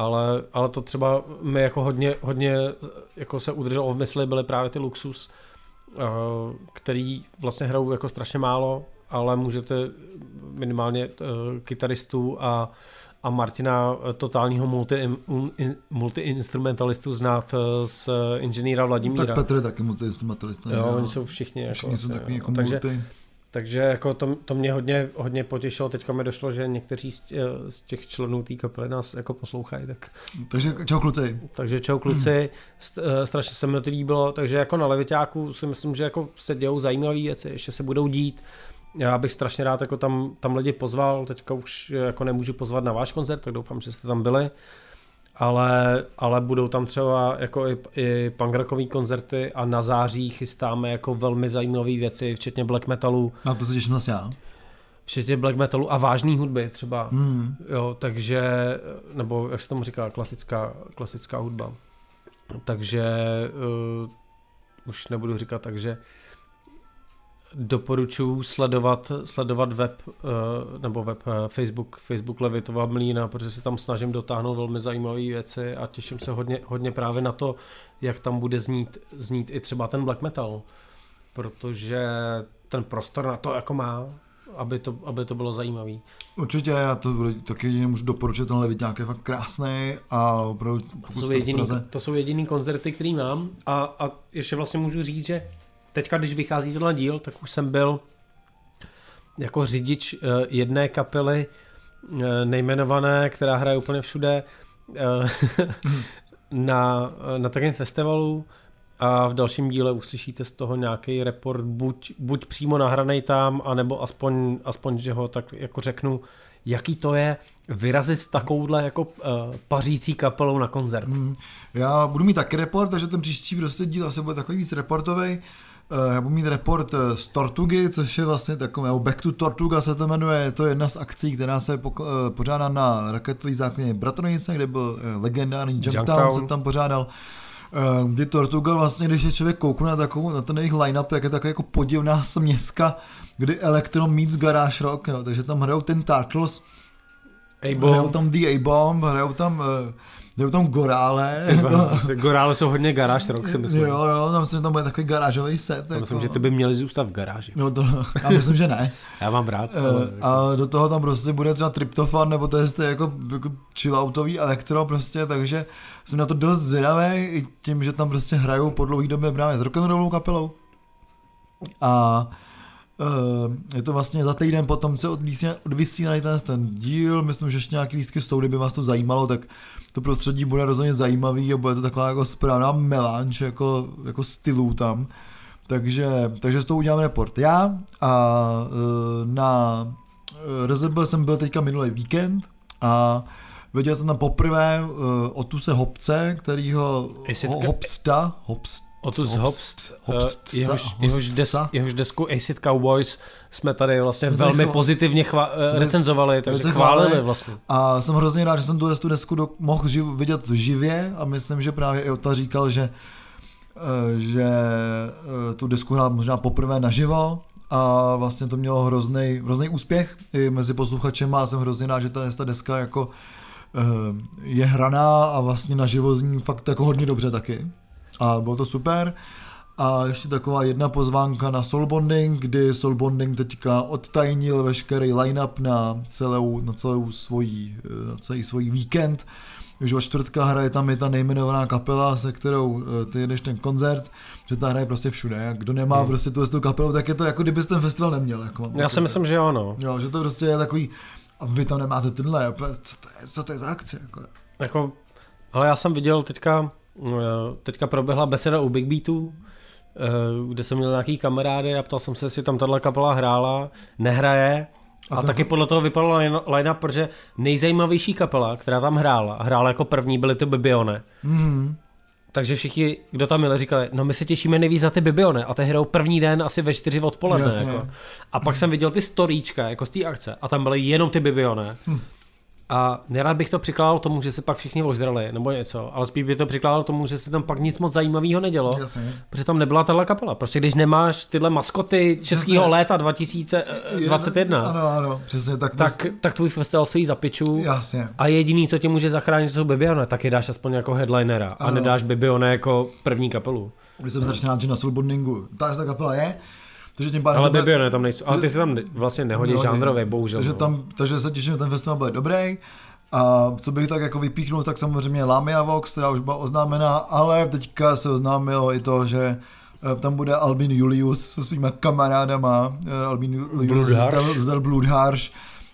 Ale, ale to třeba mi jako hodně, hodně jako se udrželo v mysli, byly právě ty Luxus, eh, který vlastně hrajou jako strašně málo, ale můžete minimálně uh, kytaristu a, a Martina, eh, totálního multi, multi-instrumentalistu znát eh, z inženýra Vladimíra. Tak Petr je taky multiinstrumentalista. jo, oni jsou všichni. Jako, Všichni jsou takový jo. jako multi. takže jako to, to mě hodně, hodně potěšilo. Teďka mi došlo, že někteří z, z těch členů té kapely nás jako poslouchají. Tak, Takže čau kluci. takže čau kluci, eh, strašně se mi to líbilo. Takže jako na Leviťáku si myslím, že jako se dějou zajímavé věci, ještě se budou dít. Já bych strašně rád jako tam, tam lidi pozval, teďka už jako nemůžu pozvat na váš koncert, tak doufám, že jste tam byli. Ale, ale budou tam třeba jako i, i punkrockový koncerty a na září chystáme jako velmi zajímavé věci, včetně black metalu, Na to se těším zase já. včetně black metalu a vážné hudby třeba. Hmm. Jo, takže, nebo jak se tomu říká, klasická, klasická hudba. Takže uh, už nebudu říkat, takže doporučuji sledovat, sledovat web, uh, nebo web uh, Facebook, Facebook Levitova Mlína, protože se tam snažím dotáhnout velmi zajímavé věci a těším se hodně, hodně právě na to, jak tam bude znít, znít i třeba ten black metal, protože ten prostor na to jako má, aby to, aby to bylo zajímavý. Určitě, já to taky jedině můžu doporučit, tenhle Vitňák je fakt krásný a opravdu To jsou, jediný, Praze, to jsou jediný koncerty, který mám a, a ještě vlastně můžu říct, že teďka, když vychází tenhle díl, tak už jsem byl jako řidič eh, jedné kapely eh, nejmenované, která hraje úplně všude. Eh, na, na takovém festivalu a v dalším díle uslyšíte z toho nějaký report, buď, buď přímo nahranej tam, anebo aspoň, aspoň, že ho tak jako řeknu, jaký to je vyrazit s takovouhle jako uh, pařící kapelou na koncert. Mm, já budu mít taky report, takže ten příští prostě díl asi bude takový víc reportový. Uh, já budu mít report eh, z Tortugy, což je vlastně takové, Back to Tortuga se to jmenuje, je to jedna z akcí, která se pokl- uh, pořádá na raketové základně Bratronice, kde byl legendární Jumptown, se tam pořádal. Kdy Tortuga vlastně, když je člověk koukne na, takovou, na ten jejich line-up, jak je taková jako podivná směska, kdy Electro meets Garage Rock, jo, takže tam hrajou ten Turtles, hrajou tam The A-Bomb, hrajou tam uh, hrajou tam Gorále. gorále jsou hodně garáž rock, si myslím. Jo, jo, tam myslím, že tam bude takový garážový set. Já jako. myslím, že ty by měli zůstat v garáži. No to, já myslím, že ne. já mám rád. Uh, a do toho tam prostě bude třeba tryptofan, nebo to je jako, jako chilloutový elektro prostě, takže jsem na to dost zvědavý, i tím, že tam prostě hrajou po dlouhý době právě s rock'n'rollovou kapelou. A je to vlastně za týden potom, co odvysílaný ten, ten díl, myslím, že ještě nějaký lístky jsou, kdyby vás to zajímalo, tak to prostředí bude rozhodně zajímavý a bude to taková jako správná melanč jako, jako stylů tam. Takže, takže s tou udělám report. Já a uh, na RZB jsem byl teďka minulý víkend a viděl jsem tam poprvé uh, Otuse Hopce, kterýho ho, Hopsta, Hopsta, Otus Hopst, Hopst, jehož, jehož, des, jehož desku Acid Cowboys jsme tady vlastně velmi pozitivně chva, recenzovali, takže chválili vlastně. A jsem hrozně rád, že jsem tu desku do, mohl živ, vidět živě a myslím, že právě i Ota říkal, že eh, že eh, tu desku hrál možná poprvé naživo a vlastně to mělo hrozný, hrozný úspěch i mezi posluchačem a jsem hrozně rád, že ta, ta deska jako eh, je hraná a vlastně naživo zní fakt jako hodně dobře taky a bylo to super. A ještě taková jedna pozvánka na Soulbonding, kdy Soulbonding teďka odtajnil veškerý line-up na celou, na celou svojí, na celý svůj víkend. Už od čtvrtka hraje tam je ta nejmenovaná kapela, se kterou eh, ty jedeš ten koncert, že ta hraje prostě všude. Kdo nemá hmm. prostě tu, tu kapelu, tak je to jako kdyby ten festival neměl. Jako Já si myslím, že ano. Jo, že to prostě je takový, a vy tam nemáte tenhle, co to je, co to je za akce? Jako, jako ale já jsem viděl teďka teďka proběhla beseda u Big Beatů, eh, kde jsem měl nějaký kamarády a ptal jsem se, jestli tam tahle kapela hrála, nehraje. A, a taky podle toho vypadala line protože nejzajímavější kapela, která tam hrála, hrála jako první, byly ty Bibione. Mm-hmm. Takže všichni, kdo tam měli, říkali, no my se těšíme nejvíc na ty Bibione a ty hrajou první den asi ve čtyři odpoledne. Jako. A pak jsem viděl ty storíčka jako z té akce a tam byly jenom ty Bibione. Hm. A nerad bych to přikládal tomu, že se pak všichni ožrali nebo něco, ale spíš by to přikládal tomu, že se tam pak nic moc zajímavého nedělo, Jasně. protože tam nebyla tahle kapela. Prostě když nemáš tyhle maskoty českého léta 2021, ano, ano, přesně, tak, tak, tak tvůj festival stojí za piču Jasně. a jediný, co tě může zachránit, jsou Bibione, tak je dáš aspoň jako headlinera ano. a nedáš Bibione jako první kapelu. Když jsem začal že na Soulbondingu, ta kapela je, takže tím pádem ale tebe, ne, tam nejsou. Ale ty si tam vlastně nehodíš nehodí, žánrově, bohužel. Takže, no. tam, takže se těším, že ten festival bude dobrý. A co bych tak jako vypíchnul, tak samozřejmě Lamia Vox, která už byla oznámená, ale teďka se oznámilo i to, že eh, tam bude Albin Julius se svýma kamarádama, eh, Albin Julius z Del Bloodharsh,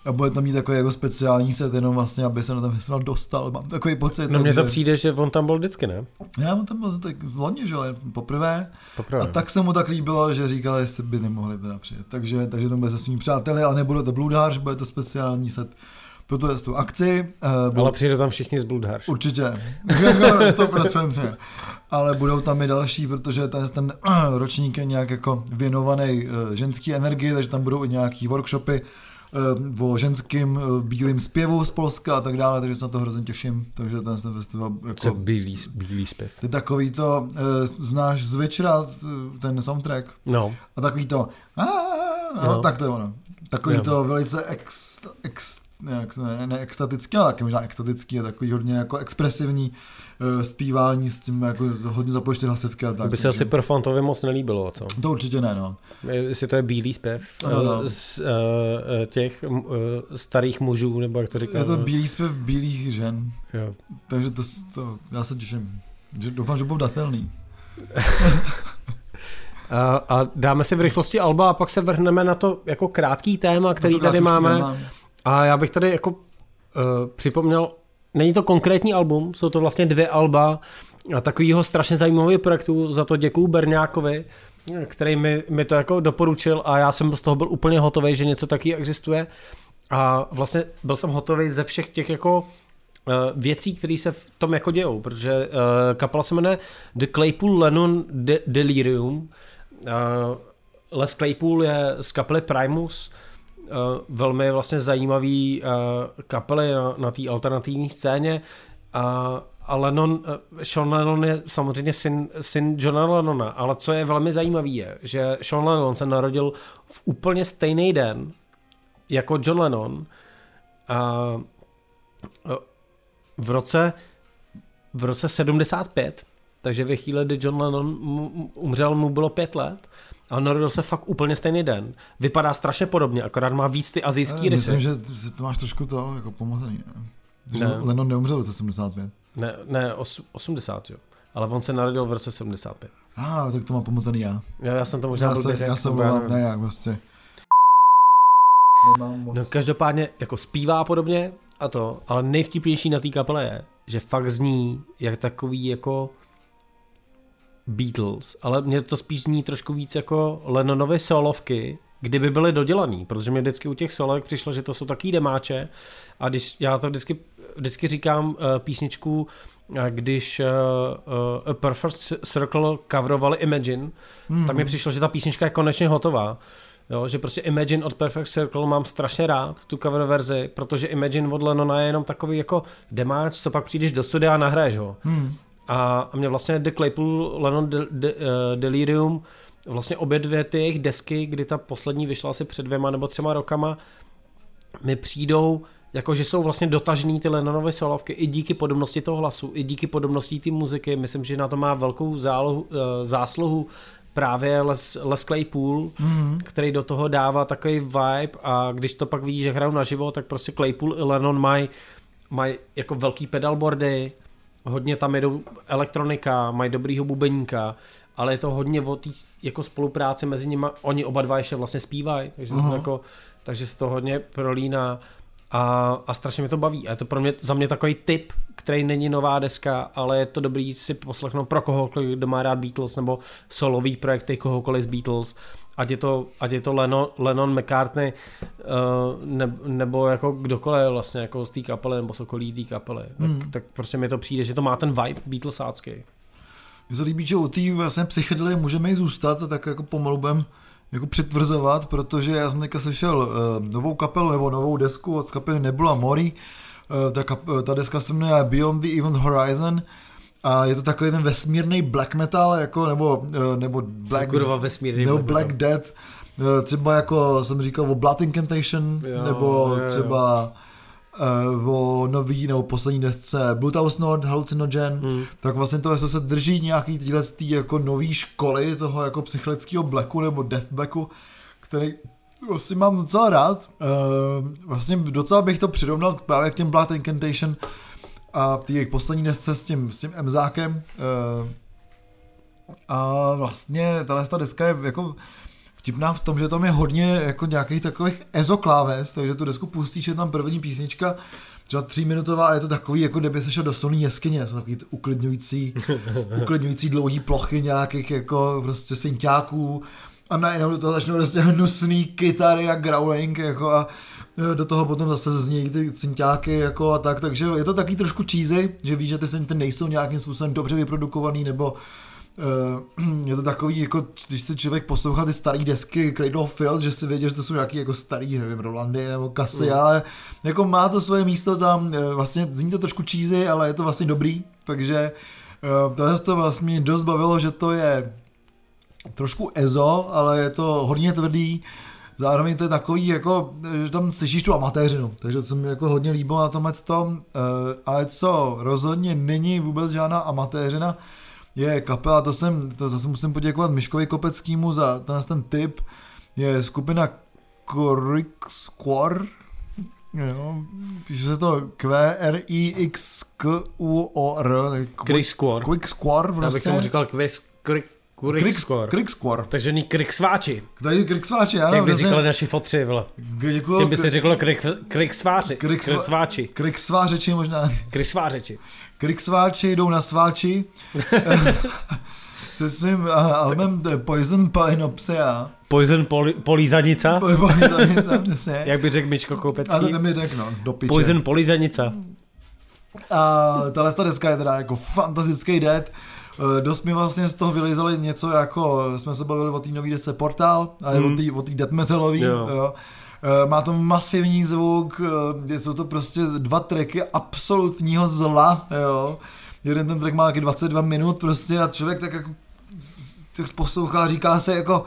a bude tam mít takový jako speciální set, jenom vlastně, aby se na ten festival dostal. Mám takový pocit. No mně to že... přijde, že on tam byl vždycky, ne? Já, on tam byl tak v loni, že poprvé. poprvé. A tak se mu tak líbilo, že říkal, jestli by nemohli teda přijet. Takže, takže to bude se svými přáteli, ale nebude to Bloodharsh, bude to speciální set pro tu, tu akci. Uh, ale přijde tam všichni z Bloodharsh. Určitě, 100%. ale budou tam i další, protože ten, ten ročník je nějak jako věnovaný uh, ženský energii, takže tam budou i nějaký workshopy, o ženským uh, bílým zpěvu z Polska a tak dále, takže se na to hrozně těším. Takže ten, festival jako... Co bílý, bílý zpěv? Ty takový to, uh, znáš z večera ten soundtrack? No. A takový to, a, no. no. tak to je ono. Takový no. to velice ex, ex, nějak, ne, ne extatický, ale taky možná extatický, je takový hodně jako expresivní zpívání s tím jako hodně započty hlasivky a tak. To by se asi Perfantovi moc nelíbilo, co? To určitě ne, no. Jestli to je bílý zpěv no, no. z uh, těch uh, starých mužů, nebo jak to říká? Je to bílý zpěv bílých žen. Jo. Takže to, to já se těším. Že, doufám, že budou datelný. A, a dáme si v rychlosti Alba a pak se vrhneme na to jako krátký téma, který tady máme. Téma. A já bych tady jako uh, připomněl není to konkrétní album, jsou to vlastně dvě alba takového strašně zajímavého projektu, za to děkuju Berňákovi, který mi, mi to jako doporučil a já jsem z toho byl úplně hotový, že něco taky existuje. A vlastně byl jsem hotový ze všech těch jako uh, věcí, které se v tom jako dějou, protože uh, kapela se jmenuje The Claypool Lennon De- Delirium. Uh, Les Claypool je z kapely Primus, velmi vlastně zajímavý uh, kapely na, na té alternativní scéně. A a Lennon, Sean Lennon je samozřejmě syn, syn Johna Lennona, ale co je velmi zajímavé je, že Sean Lennon se narodil v úplně stejný den jako John Lennon a v roce v roce 75, takže ve chvíli, kdy John Lennon umřel, mu bylo pět let a narodil se fakt úplně stejný den. Vypadá strašně podobně, akorát má víc ty azijský rysy. Myslím, že to máš trošku to jako pomozený, ne? ne. Lennon neumřel v roce 75. Ne, ne, os, 80, jo. Ale on se narodil v roce 75. A, ah, tak to mám pomotaný já. Já, já jsem to možná já jsem, já jsem mluvám, ne, jak vlastně. No každopádně jako zpívá podobně a to, ale nejvtipnější na té kapele je, že fakt zní jak takový jako Beatles, ale mě to spíš zní trošku víc jako Lennonovy solovky, kdyby byly dodělaný, protože mě vždycky u těch solovek přišlo, že to jsou taky demáče a když já to vždycky vždycky říkám uh, písničku, uh, když uh, uh, A Perfect Circle coverovali Imagine, mm. tak mi přišlo, že ta písnička je konečně hotová. Jo, že prostě Imagine od Perfect Circle mám strašně rád, tu cover verzi, protože Imagine od Lennona je jenom takový jako demáč, co pak přijdeš do studia a nahraješ ho. Hmm. A, a mě vlastně The Claypool Lennon de, de, uh, Delirium, vlastně obě dvě ty jejich desky, kdy ta poslední vyšla asi před dvěma nebo třema rokama, mi přijdou jako že jsou vlastně dotažný ty Lennonovy solovky i díky podobnosti toho hlasu, i díky podobnosti té muziky. Myslím, že na to má velkou zálohu, eh, zásluhu právě Les, Les Claypool, mm-hmm. který do toho dává takový vibe a když to pak vidíš, že hrajou naživo, tak prostě Claypool i Lennon mají maj jako velký pedalboardy, hodně tam jedou elektronika, mají dobrýho bubeníka, ale je to hodně o té jako spolupráci mezi nimi, oni oba dva ještě vlastně zpívají, takže, uh-huh. se, jako, takže se to hodně prolíná a, a strašně mi to baví. A je to pro mě, za mě takový tip, který není nová deska, ale je to dobrý si poslechnout pro kohokoliv, kdo má rád Beatles nebo solový projekty kohokoliv z Beatles. Ať je to, ať je to Lennon, Lennon McCartney uh, ne, nebo jako kdokoliv vlastně jako z té kapely nebo sokolí té kapely. Hmm. Tak, tak, prostě mi to přijde, že to má ten vibe Beatlesácký. Mně se líbí, že u té vlastně psychedelie můžeme i zůstat a tak jako pomalu budeme jako přitvrzovat, protože já jsem teďka slyšel uh, novou kapelu nebo novou desku od kapely Nebula Mori, uh, ta, kap, ta deska se jmenuje Beyond the Event Horizon a je to takový ten vesmírný black metal, jako, nebo, uh, nebo black, vesmírný nebo black, black death, uh, třeba jako jsem říkal o Blood Incantation, jo, nebo jo, jo. třeba uh, o nový nebo poslední desce Bluetooth Node, Hallucinogen, hmm. tak vlastně to, jestli se drží nějaký tyhle tý jako nový školy toho jako psychologického blacku nebo death blacku, který vlastně mám docela rád. Vlastně docela bych to přirovnal právě k těm Blood Incantation a ty jejich poslední desce s tím, s tím Mzákem. Uh, a vlastně tahle ta deska je jako vtipná v tom, že tam je hodně jako nějakých takových ezokláves, takže tu desku pustíš, je tam první písnička, třeba tříminutová a je to takový, jako kdyby se šel do solní jeskyně, jsou takový uklidňující, uklidňující dlouhý plochy nějakých jako prostě synťáků a najednou do toho začnou prostě hnusný kytary a growling jako a do toho potom zase zní ty synťáky jako a tak, takže je to taky trošku cheesy, že víš, že ty synty nejsou nějakým způsobem dobře vyprodukovaný nebo Uh, je to takový, jako když se člověk poslouchá ty staré desky Cradle of Filth, že si věděl, že to jsou nějaký jako starý, nevím, Rolandy nebo Kasy, mm. ale jako má to svoje místo tam, eh, vlastně zní to trošku cheesy, ale je to vlastně dobrý, takže uh, tohle to vlastně dost bavilo, že to je trošku ezo, ale je to hodně tvrdý, zároveň to je takový, jako, že tam slyšíš tu amatéřinu, takže to se mi jako hodně líbilo na tomhle tom, uh, ale co rozhodně není vůbec žádná amatéřina, je kapela, to jsem, to zase musím poděkovat Miškovi Kopeckýmu za ten, ten tip, je skupina Quick Square, Jo, píše se to Q-R-I-X-K-U-O-R. Quick Square. Quick Square, prostě. Já bych prostě. tomu říkal Quick, quick Kriksquor. Kriksquor. Takže ní kriksváči. Tady kriksváči, ano. Jak by přesně. říkali naši fotři, vole. Děkuju. Ty by si řekl krik, kriksváči. Kriksva- Kriksváči. Kriksvářeči možná. Krisvářeči. Kriksváči jdou na sváči. Se svým uh, albumem The Poison Palinopsia. Poison poli, polízanica. Poison Jak by řekl Mičko A to Koupecký. ten mi řekl, no, do piče. Poison polízanica. A tahle ta deska je teda jako fantastický dead. Eh, Dost mi vlastně z toho vylizali něco jako, jsme se bavili o té nový desce Portal, a Hmm. mm. o té o té death metalový, Jo. jo. Eh, Má to masivní zvuk, eh, jsou to prostě dva tracky absolutního zla, jo. Jeden ten track má taky 22 minut prostě a člověk tak jako tak poslouchá a říká se jako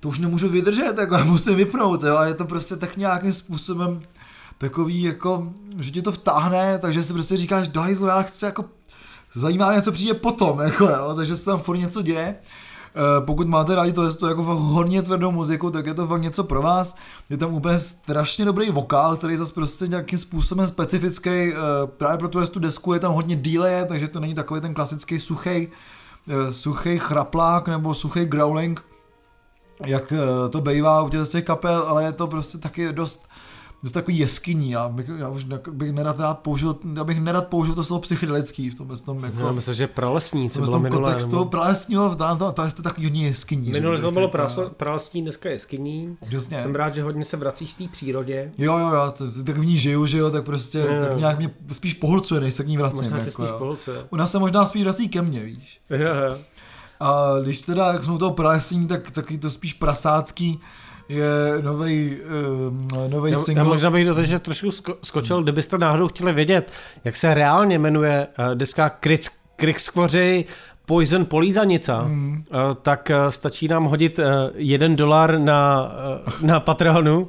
to už nemůžu vydržet, jako já musím vypnout, jo, a je to prostě tak nějakým způsobem takový jako, že tě to vtáhne, takže si prostě říkáš, zlo, já chci jako, zajímá mě, co přijde potom, jako jo, takže se tam furt něco děje. Eh, Pokud máte rádi to, to jako hodně tvrdou muziku, tak je to fakt něco pro vás. Je tam úplně strašně dobrý vokál, který zase prostě nějakým způsobem specifický. eh, Právě pro tu desku je tam hodně díle, takže to není takový ten klasický suchý, suchý chraplák nebo suchý growling, jak eh, to bývá u těch kapel, ale je to prostě taky dost, dost takový jeskyní. Já bych, já už bych nerad rád použil, já bych nerad použil to slovo psychedelický v tom, v tom jako, Já myslím, že pralesní, co v bylo tom minulé. kontextu nebo- pralesního, to, to, to je takový hodně jeskyní. Minule to bylo jako, prasle- pralesní, dneska jeskyní. Přesně. Jsem rád, že hodně se vracíš té přírodě. Jo, jo, jo, to- tak v ní žiju, že jo, tak prostě, Jo. tak nějak mě spíš pohlcuje, než se k ní vracím. Možná Jako, spíš pohlcuje. Ona se možná spíš vrací ke mně, víš. Jo, jo. A když teda, jak jsme u toho pralesní, tak taky to spíš prasácký je nový uh, nový Já, já single. možná bych do toho že trošku sko- skočil, kdybyste náhodou chtěli vědět, jak se reálně jmenuje uh, deska Krix, Krixkvoři Poison Polízanica, mm. uh, tak uh, stačí nám hodit uh, jeden dolar na, uh, na Patreonu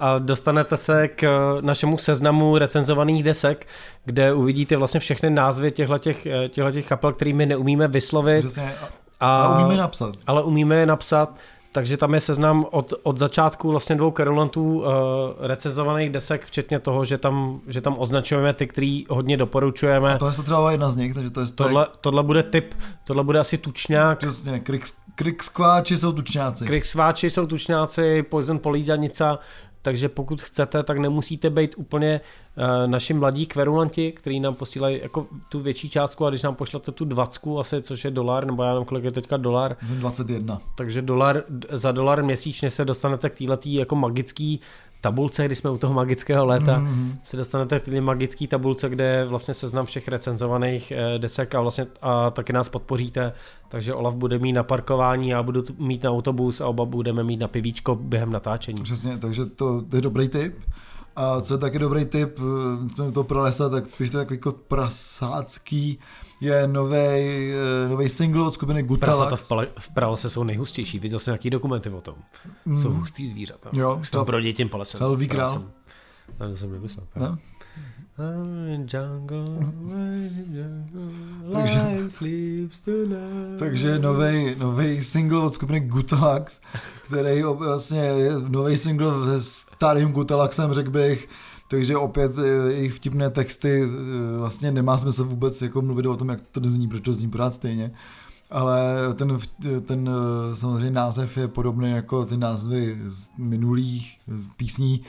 a dostanete se k našemu seznamu recenzovaných desek, kde uvidíte vlastně všechny názvy těchto těch kapel, který my neumíme vyslovit. Přesně, a, a umíme napsat. Ale umíme je napsat, takže tam je seznam od, od začátku vlastně dvou kerulantů uh, recenzovaných desek, včetně toho, že tam, že tam označujeme ty, který hodně doporučujeme. A to je to třeba jedna z nich, takže to je to Tohle, tohle bude typ, tohle bude asi tučňák. přesně, krik, krik skváči jsou tučňáci. Kriksváči jsou tučňáci, Poison Polízanica, takže pokud chcete, tak nemusíte být úplně uh, naši mladí kverulanti, kteří nám posílají jako tu větší částku a když nám pošlete tu dvacku asi, což je dolar, nebo já nevím, kolik je teďka dolar, Jsem 21. takže dolar, za dolar měsíčně se dostanete k této jako magický tabulce, když jsme u toho magického léta, Mhm. mm-hmm. se dostanete k magické tabulce, kde je vlastně seznam všech recenzovaných eh, desek a vlastně a taky nás podpoříte, takže Olaf bude mít na parkování, já budu mít na autobus a oba budeme mít na pivíčko během natáčení. Přesně, takže to, to je dobrý tip. A co je taky dobrý tip, eh, toho pralesa, tak když to je takový jako prasácký, je nový nový single od skupiny Prasata v, Gutalax. pale, v pralese jsou nejhustější, viděl jsem nějaký dokumenty o tom. Mm. Jsou hustý zvířata. Jo, Jak se tam to- brodí tím palesem. třeba Lví král. Pralesem. Ne, to jsem nemyslel. Ne? Jungle, in jungle, Takže-. Takže nový nový single od skupiny Gutalax, který vlastně je nový single se starým Gutalaxem, řekl bych. Takže opět eh, jejich vtipné texty eh, vlastně nemá smysl vůbec jako mluvit o tom, jak to zní, protože to zní pořád stejně. Ale ten, ten eh, samozřejmě název je podobný jako ty názvy z minulých eh, písní.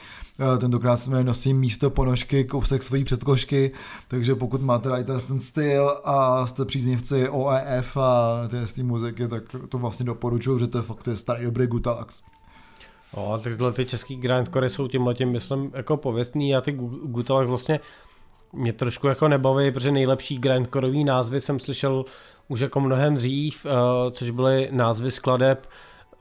Eh, Tentokrát se jmenuje Nosím místo ponožky, kousek svojí předkošky, takže pokud máte rádi ten- styl a jste příznivci OEF a té z té muziky, tak to vlastně doporučuju, že to je fakt je starý dobrý Gutalax. No, tyhle ty český grindcore jsou tím letím, myslím, jako pověstný. Já ty Gu- Gutalax vlastně mě trošku jako nebaví, protože nejlepší grindcoreový názvy jsem slyšel už jako mnohem dřív, uh, což byly názvy skladeb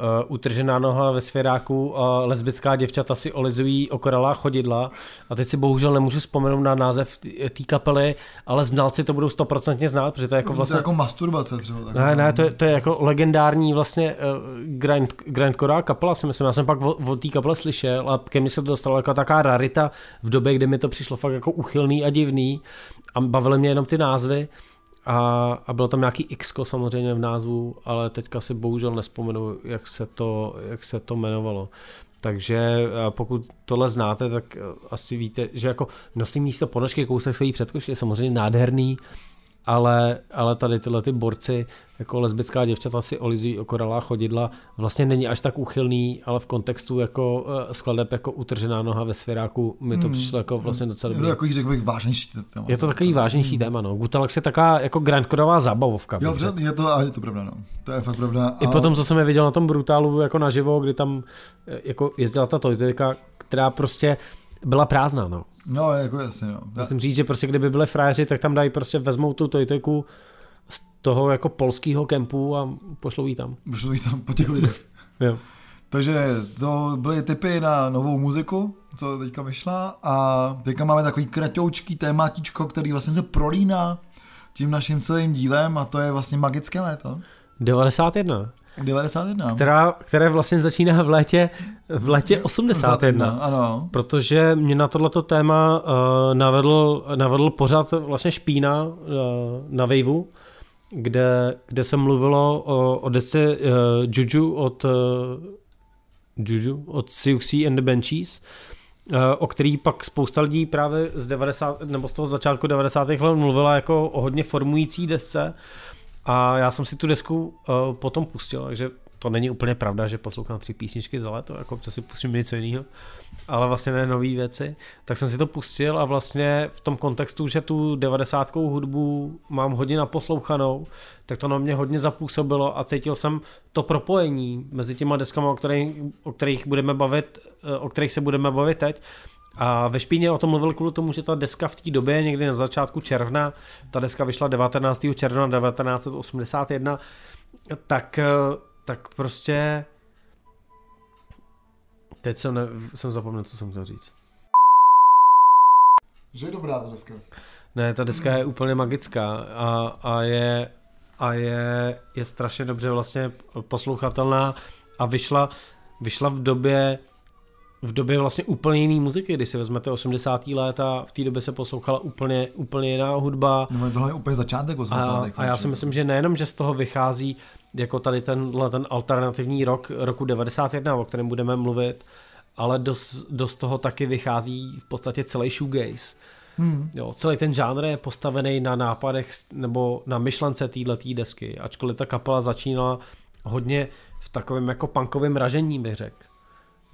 uh, Utržená noha ve svěráku a lesbická děvčata si olizují okoralá chodidla a teď si bohužel nemůžu vzpomenout na název té kapely, ale znalci to budou stoprocentně znát, protože to je jako Jako, vlastně... to jako masturbace třeba. Tak Ne, ne, to je, to je jako legendární vlastně uh, grind, grindcore kapela, si myslím. Já jsem pak o, o té kapele slyšel a ke mně se to dostalo jako taková rarita v době, kdy mi to přišlo fakt jako uchylný a divný a bavily mě jenom ty názvy a, a bylo tam nějaký x samozřejmě v názvu, ale teďka si bohužel nespomenu, jak se to, jak se to jmenovalo. Takže eh, pokud tohle znáte, tak eh, asi víte, že jako nosím místo ponožky kousek svojí předkošky je samozřejmě nádherný, ale, ale tady tyhle ty borci, jako lesbická děvčata si olizují o koralá chodidla, vlastně není až tak úchylný, ale v kontextu jako uh, skladeb jako utržená noha ve svěráku mi to hmm. přišlo jako vlastně docela dobrý. Je to takový, řekl bych, vážnější téma. Je to takový vážnější hmm. téma, no. Gutalex je taková jako grandcoreová zábavovka. Jo, dobře, je to, a je to pravda, no. To je fakt pravda. A... I potom, co jsem je viděl na tom Brutálu jako naživo, kdy tam eh, jako jezdila ta Toyota, která prostě byla prázdná, no. No, jako jasně, no. Musím říct, že prostě kdyby byli frajeři, tak tam dají prostě vezmou tu Toyteku z toho jako polského kempu a pošlou ji tam. Pošlou ji tam po těch lidech. jo. Takže to byly typy na novou muziku, co teďka vyšla a teďka máme takový kratoučký tématičko, který vlastně se prolíná tím naším celým dílem a to je vlastně magické léto. 91. 91. Která, které vlastně začíná v létě, v létě 81. ano. Protože mě na tohleto téma uh, navedl, navedl pořád vlastně Špína uh, na Vejvu, kde, kde se mluvilo o, o desce uh, Juju od uh, Juju od Siouxsie and the Benchies, uh, o který pak spousta lidí právě z 90, nebo z toho začátku 90. let mluvila jako o hodně formující desce. A já jsem si tu desku uh, potom pustil, takže to není úplně pravda, že poslouchám tři písničky za léto, jako občas si pustím něco jiného, ale vlastně ne nové věci. Tak jsem si to pustil a vlastně v tom kontextu, že tu devadesátkou hudbu mám hodně naposlouchanou, tak to na mě hodně zapůsobilo a cítil jsem to propojení mezi těma deskama, o kterých, o kterých budeme bavit, eh, o kterých se budeme bavit teď, a ve Špíně o tom mluvil kvůli tomu, že ta deska v té době, někdy na začátku června, ta deska vyšla 19. června 1981, tak, eh, tak prostě teď jsem, ne, jsem zapomněl, co jsem chtěl říct. Že je dobrá ta deska. Ne, ta deska je úplně magická a, a je, a je, je strašně dobře vlastně poslouchatelná a vyšla, vyšla v době, v době vlastně úplně jiný muziky, když si vezmete 80. léta, v té době se poslouchala úplně, úplně jiná hudba. No tohle je úplně začátek 80. A, a já si myslím, že nejenom, že z toho vychází jako tady tenhle ten alternativní rok, roku 91, o kterém budeme mluvit, ale dost, dost toho taky vychází v podstatě celý shoegaze. Hmm. Jo, celý ten žánr je postavený na nápadech nebo na myšlence této desky, ačkoliv ta kapela začínala hodně v takovém jako punkovém ražení, bych řekl.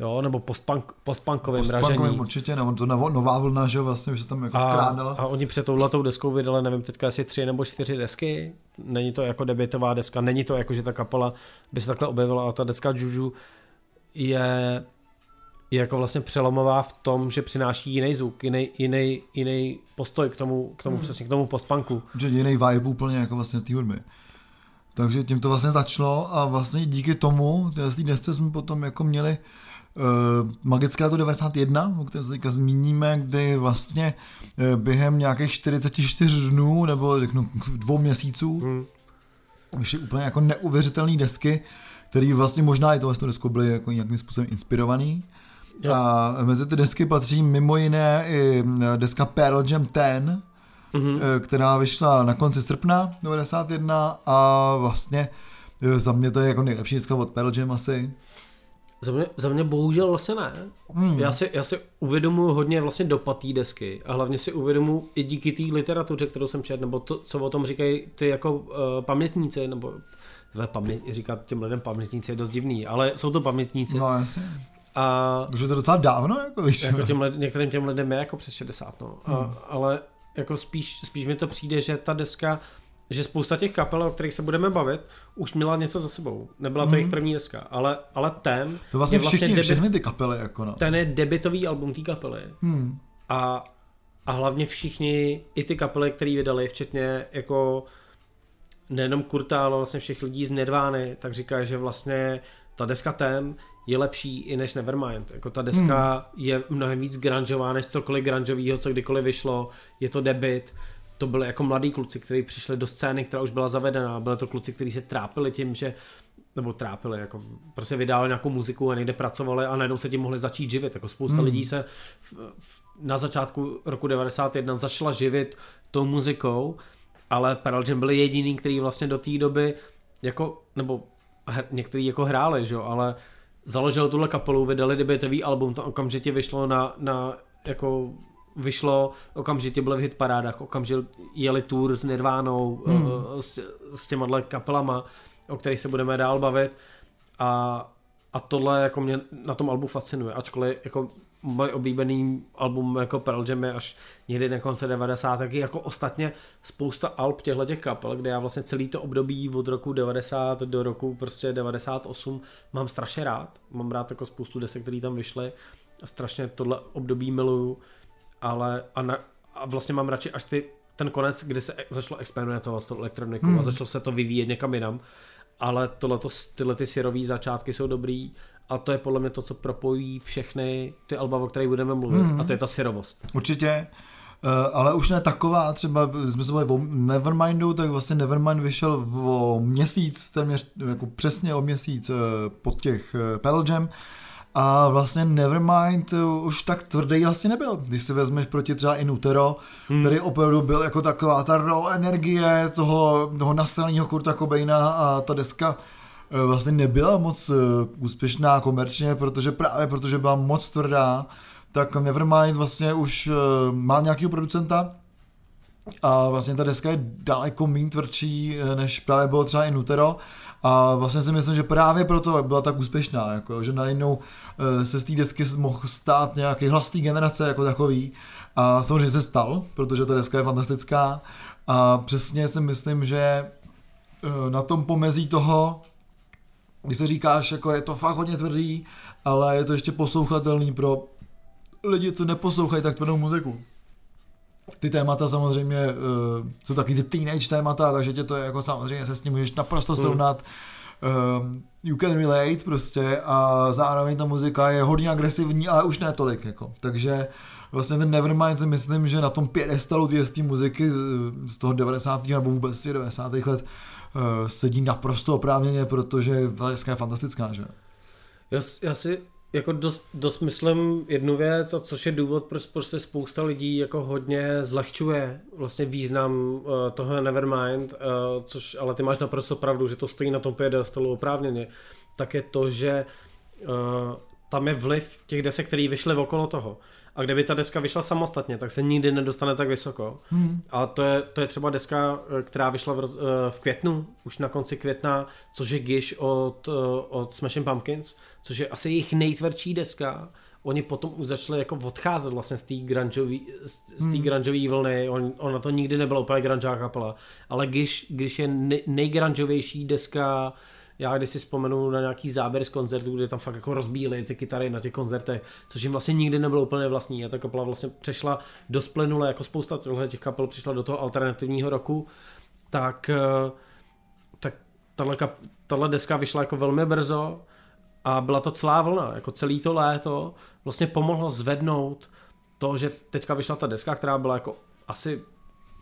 Jo, nebo postpunk, postpunkovým Postpunkovým ražení. určitě, nebo to nová vlna, že vlastně už se tam jako a, vkrádala. A oni před touhletou deskou vydali, nevím, teďka asi tři nebo čtyři desky. Není to jako debitová deska, není to jako, že ta kapela by se takhle objevila, a ta deska Juju je, je jako vlastně přelomová v tom, že přináší jiný zvuk, jiný, jiný, jiný postoj k tomu, k tomu hmm. přesně k tomu postpunku. Že jiný vibe úplně jako vlastně té hudby. Takže tím to vlastně začalo a vlastně díky tomu, té desce jsme potom jako měli Uh, Magické to 91, o kterém se teďka zmíníme, kdy vlastně uh, během nějakých 44 dnů nebo řeknu dvou měsíců hmm. vyšly úplně jako neuvěřitelné desky, které vlastně možná i tohle desku byly jako nějakým způsobem inspirovaný. Jo. A mezi ty desky patří mimo jiné i eh, deska Pearl Jam 10, mm-hmm. která vyšla na konci srpna 91 a vlastně za mě to je jako nejlepší deska od Pearl Jam asi. Za mě, za mě bohužel vlastně ne. Hmm. Já, si, já si uvědomuji hodně vlastně dopad té desky a hlavně si uvědomuji i díky té literatuře, kterou jsem četl, nebo to, co o tom říkají ty jako uh, pamětníci, nebo tvé paměť, říkat těm lidem pamětníci je dost divný, ale jsou to pamětníci. No jasně. A, je to docela dávno, jako víš. Jako těm lid, některým těm lidem je jako přes 60, no. A, hmm. Ale jako spíš, spíš mi to přijde, že ta deska že spousta těch kapel, o kterých se budeme bavit, už měla něco za sebou. Nebyla to mm. jejich první deska, ale, ale ten to vlastně je vlastně všichni, debit, všechny ty kapely. Jako no. Ten je debitový album té kapely. Mm. A, a hlavně všichni, i ty kapely, které vydali, včetně jako nejenom Kurta, ale vlastně všech lidí z Nirvány, tak říkají, že vlastně ta deska ten je lepší i než Nevermind. Jako ta deska hmm. je mnohem víc granžová než cokoliv granžového, co kdykoliv vyšlo. Je to debit to byly jako mladí kluci, kteří přišli do scény, která už byla zavedená. Byly to kluci, kteří se trápili tím, že nebo trápili, jako prostě vydávali nějakou muziku a někde pracovali a najednou se tím mohli začít živit. Jako spousta hmm. lidí se v, v, na začátku roku 91 začala živit tou muzikou, ale Pearl Jam byli jediný, který vlastně do té doby jako, nebo her, některý jako hráli, že? ale založil tuhle kapelu, vydali debitový album, to okamžitě vyšlo na, na jako vyšlo, okamžitě byly v hitparádách, okamžitě jeli tour s Nirvánou, hmm. s, s těma kapelama, o kterých se budeme dál bavit a, a tohle jako mě na tom albu fascinuje, ačkoliv jako můj oblíbený album jako Pearl Jam je až někdy na konce 90. taky jako ostatně spousta alb těchto těch kapel, kde já vlastně celý to období od roku 90 do roku prostě 98 mám strašně rád. Mám rád jako spoustu desek, které tam vyšly. A strašně tohle období miluju, ale a, na, a vlastně mám radši až ty, ten konec, kdy se začalo experimentovat s tou elektronikou hmm. a začalo se to vyvíjet někam jinam. Ale tohleto, tyhle ty syrový začátky jsou dobrý a to je podle mě to, co propojí všechny ty alba, o kterých budeme mluvit hmm. a to je ta syrovost. Určitě. Uh, ale už ne taková, třeba jsme se bavili o Nevermindu, tak vlastně Nevermind vyšel o měsíc, téměř jako přesně o měsíc uh, pod těch Pearl Jam a vlastně Nevermind už tak tvrdý vlastně nebyl. Když si vezmeš proti třeba Inutero, hmm. který opravdu byl jako taková ta raw energie toho, toho nastraného Kurta Cobaina a ta deska Eh, vlastně nebyla moc eh, úspěšná komerčně, protože právě protože byla moc tvrdá, tak Nevermind vlastně už eh, má nějakého producenta a vlastně ta deska je daleko méně tvrdší, než právě bylo třeba i Nutero a vlastně si myslím, že právě proto byla tak úspěšná, jako, že najednou se z té desky mohl stát nějaký hlas té generace jako takový a samozřejmě se stal, protože ta deska je fantastická a přesně si myslím, že na tom pomezí toho, když se říkáš, jako je to fakt hodně tvrdý, ale je to ještě poslouchatelný pro lidi, co neposlouchají tak tvrdou muziku. Ty témata samozřejmě uh, jsou taky ty teenage témata, takže tě to je jako samozřejmě se s tím můžeš naprosto hmm. srovnat. Uh, you can relate prostě a zároveň ta muzika je hodně agresivní, ale už ne tolik jako. Takže vlastně ten Nevermind si myslím, že na tom pědestalu té muziky z, toho 90. nebo vůbec 90. let uh, sedí naprosto oprávněně, protože je fantastická, že? Já, já si jako dost, dost myslím jednu věc, a což je důvod, proč prostě spousta lidí jako hodně zlehčuje vlastně význam uh, toho Nevermind, uh, což ale ty máš naprosto pravdu, že to stojí na tom pědestalu oprávněně, tak je to, že uh, tam je vliv těch desek, který vyšly okolo toho. A kdyby ta deska vyšla samostatně, tak se nikdy nedostane tak vysoko. Hmm. A to je, to je třeba deska, která vyšla v, v květnu, už na konci května, což je Gish od, od Smashing Pumpkins, což je asi jejich nejtvrdší deska. Oni potom už začali jako odcházet vlastně z té grungeový, z, hmm. grungeový vlny, On, ona to nikdy nebyla úplně grungeová kapela, ale Gish, Gish je nej, nejgrungeovější deska já když si vzpomenu na nějaký záběr z koncertu, kde tam fakt jako rozbíjeli ty kytary na těch koncertech, což jim vlastně nikdy nebylo úplně vlastní. A ta kapela vlastně přešla do splynule, jako spousta těch kapel přišla do toho alternativního roku, tak, eh, tak tahle, kap, tahle deska vyšla jako velmi brzo a byla to celá vlna, jako celý to léto vlastně pomohlo zvednout to, že teďka vyšla ta deska, která byla jako asi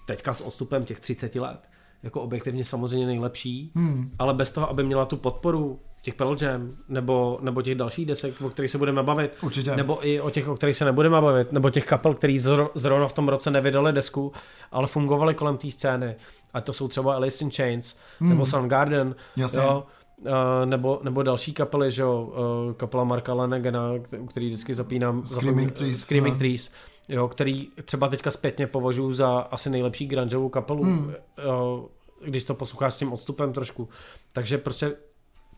teďka s odstupem těch 30 let, jako objektivně samozřejmě nejlepší, hmm. ale bez toho, aby měla tu podporu těch Pearl Jam, nebo, nebo těch dalších desek, o kterých se budeme bavit, Určitě. nebo i o těch, o kterých se nebudeme bavit, nebo těch kapel, který zrovna v tom roce nevydali desku, ale fungovali kolem té scény. A to jsou třeba Alice in Chains, hmm. nebo Soundgarden, Jasně. jo, nebo, nebo další kapely, že jo, uh, kapela Marka Lenegena, který vždycky zapínám. Screaming zapomín, Trees. Screaming no. Trees, jo, který třeba teďka zpětně považuji za asi nejlepší grungeovou kapelu. Hmm. Uh, když to posloucháš s tím odstupem trošku. Takže prostě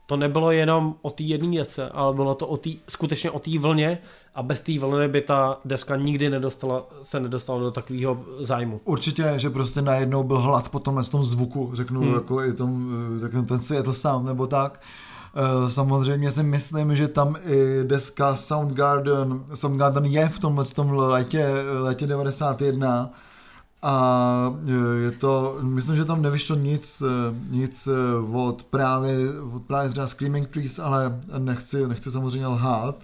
to nebylo jenom o té jedné věce, ale bylo to o tý, skutečně o té vlně a bez té vlny by ta deska nikdy nedostala, se nedostala do takového zájmu. Určitě, že prostě najednou byl hlad po tomhle tom zvuku, řeknu, hmm. jako i tom, eh, tak ten Seattle Sound nebo tak. Eh, samozřejmě si myslím, že tam i deska Soundgarden, Soundgarden je v tomhle tom letě, letě 91, a e, je to, myslím, že tam nevyšlo nic, e, nic e, od právě, od právě třeba Screaming Trees, ale nechci, nechci samozřejmě lhát,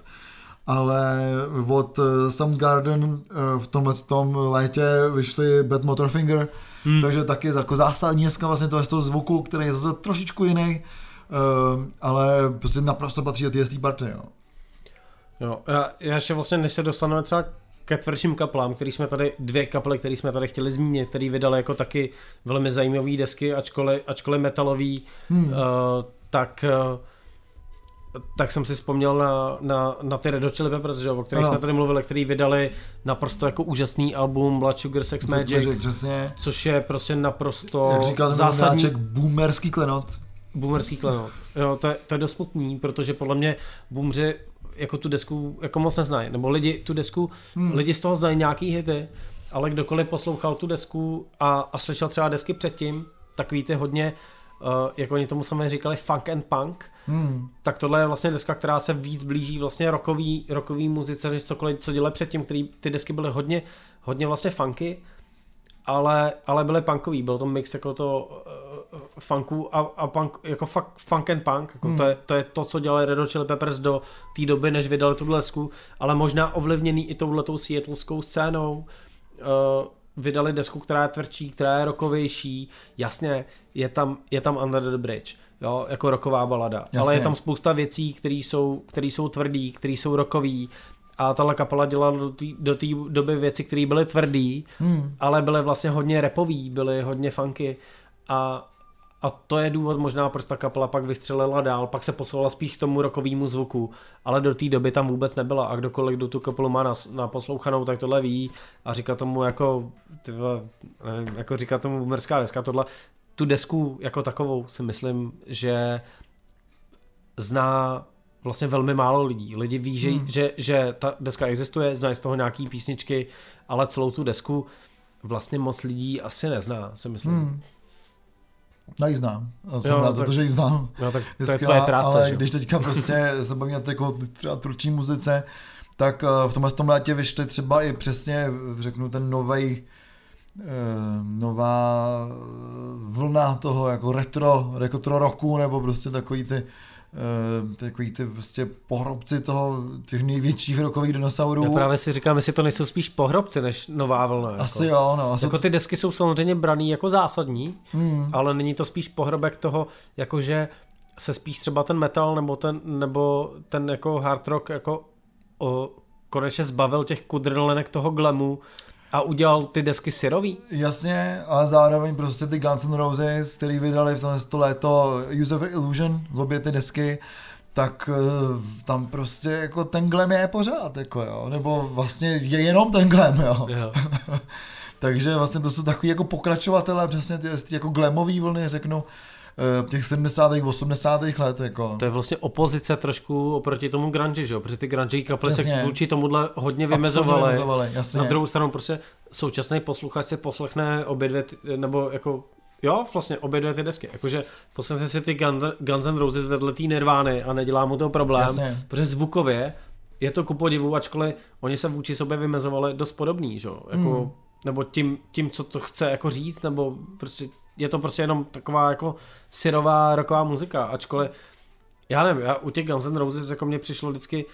ale od Soundgarden v tomhle tom létě vyšly Bad Motorfinger, hmm. takže taky jako zásadní dneska vlastně to je z toho zvuku, který je zase trošičku jiný, ale prostě naprosto patří do té party. Jo. Jo, já, já ještě vlastně, než se dostaneme třeba ke tvrdším kaplám, který jsme tady, dvě kaple, které jsme tady chtěli zmínit, který vydali jako taky velmi zajímavé desky, ačkoliv, ačkoliv metalový, hmm. uh, tak uh, tak jsem si vzpomněl na, na, na ty Red Hot Chili Peppers, že, o kterých Ano. jsme tady mluvili, který vydali naprosto jako úžasný album Blood Sugar Sex Magic, Magic, přesně. což je prostě naprosto Jak říkal zásadní zásadní... boomerský klenot. boomerský klenot. Jo, to je, to je dost smutný, protože podle mě boomři jako tu desku jako moc neznají, nebo lidi tu desku, hmm. lidi z toho znají nějaký hity, ale kdokoliv poslouchal tu desku a, a slyšel třeba desky předtím, tak víte hodně, uh, jak oni tomu samozřejmě říkali, funk and punk, Hmm. tak tohle je vlastně deska, která se víc blíží vlastně rokový, rokový muzice, než cokoliv, co dělali předtím, který ty desky byly hodně, hodně vlastně funky, ale, ale byly punkový, byl to mix jako to uh, funku a, a punk, jako fakt funk and punk, jako hmm. to, je, to je to, co dělali Red Hot Chili Peppers do té doby, než vydali tu desku, ale možná ovlivněný i touhletou seattleskou scénou, uh, vydali desku, která je tvrdší, která je rokovější, jasně, je tam, je tam Under the Bridge, jo, jako roková balada, Jasně. ale je tam spousta věcí, které jsou, které jsou tvrdý, které jsou rokový, a tahle kapela dělala do té do doby věci, které byly tvrdý, Hmm. ale byly vlastně hodně repový, byly hodně funky a, a to je důvod možná, proč ta kapela pak vystřelila dál, pak se posoula spíš k tomu rokovému zvuku, ale do té doby tam vůbec nebyla a kdokoliv, kdo tu kapelu má na, na poslouchanou, tak tohle ví a říká tomu jako, ty vole, nevím, jako říká tomu boomerská deska, tohle, tu desku jako takovou si myslím, že zná vlastně velmi málo lidí. Lidi ví, že, Hmm. že, že ta deska existuje, znají z toho nějaký písničky, ale celou tu desku vlastně moc lidí asi nezná, si myslím. Hmm. No ji znám. Jsem Jo, rád za tak- to, že ji znám. No tak to je Dneska, tvoje práce, ale že? když teďka prostě se bavíme jako třeba tvrdší muzice, tak eh, v tomhle tom létě vyšly třeba i přesně, řeknu, ten novej eh, nová vlna toho jako retro, retro roku, nebo prostě takový ty takový ty prostě pohrobci toho, těch největších rokových dinosaurů. Já právě si říkám, jestli to nejsou spíš pohrobci než nová vlna. Jako. Asi jo, no. Asi Jako ty desky jsou samozřejmě braný jako zásadní, Hmm. ale není to spíš pohrobek toho, jakože se spíš třeba ten metal nebo ten, nebo ten jako hard rock jako o, konečně zbavil těch kudrlenek toho glamu a udělal ty desky syrový. Jasně, ale zároveň prostě ty Guns N' Roses, který vydali v tomhle to léto Use of Illusion, v obě ty desky, tak eh, tam prostě jako ten glam je pořád, jako jo, nebo vlastně je jenom ten glam, jo. Jo. Takže vlastně to jsou takový jako pokračovatelé přesně ty, ty jako glamový vlny, řeknu, eh, těch 70. 80. let, jako. To je vlastně opozice trošku oproti tomu grunge, že jo? Protože ty grunge kapely se vůči tomuhle hodně vymezovaly. vymezovaly, jasně. Na druhou stranu prostě současný posluchač si poslechne obě dvě, nebo jako Jo, vlastně obě dvě ty desky. Jakože poslechne si ty Gun- Guns N' Roses vedle té Nirvány a nedělá mu to problém, Jasně. protože zvukově je to ku podivu, ačkoliv oni se vůči sobě vymezovali dost podobný, že? jo? Jako, Hmm. nebo tím, tím, co to chce jako říct, nebo prostě je to prostě jenom taková jako syrová roková muzika, ačkoliv já nevím, já u těch Guns N' Roses jako mně přišlo vždycky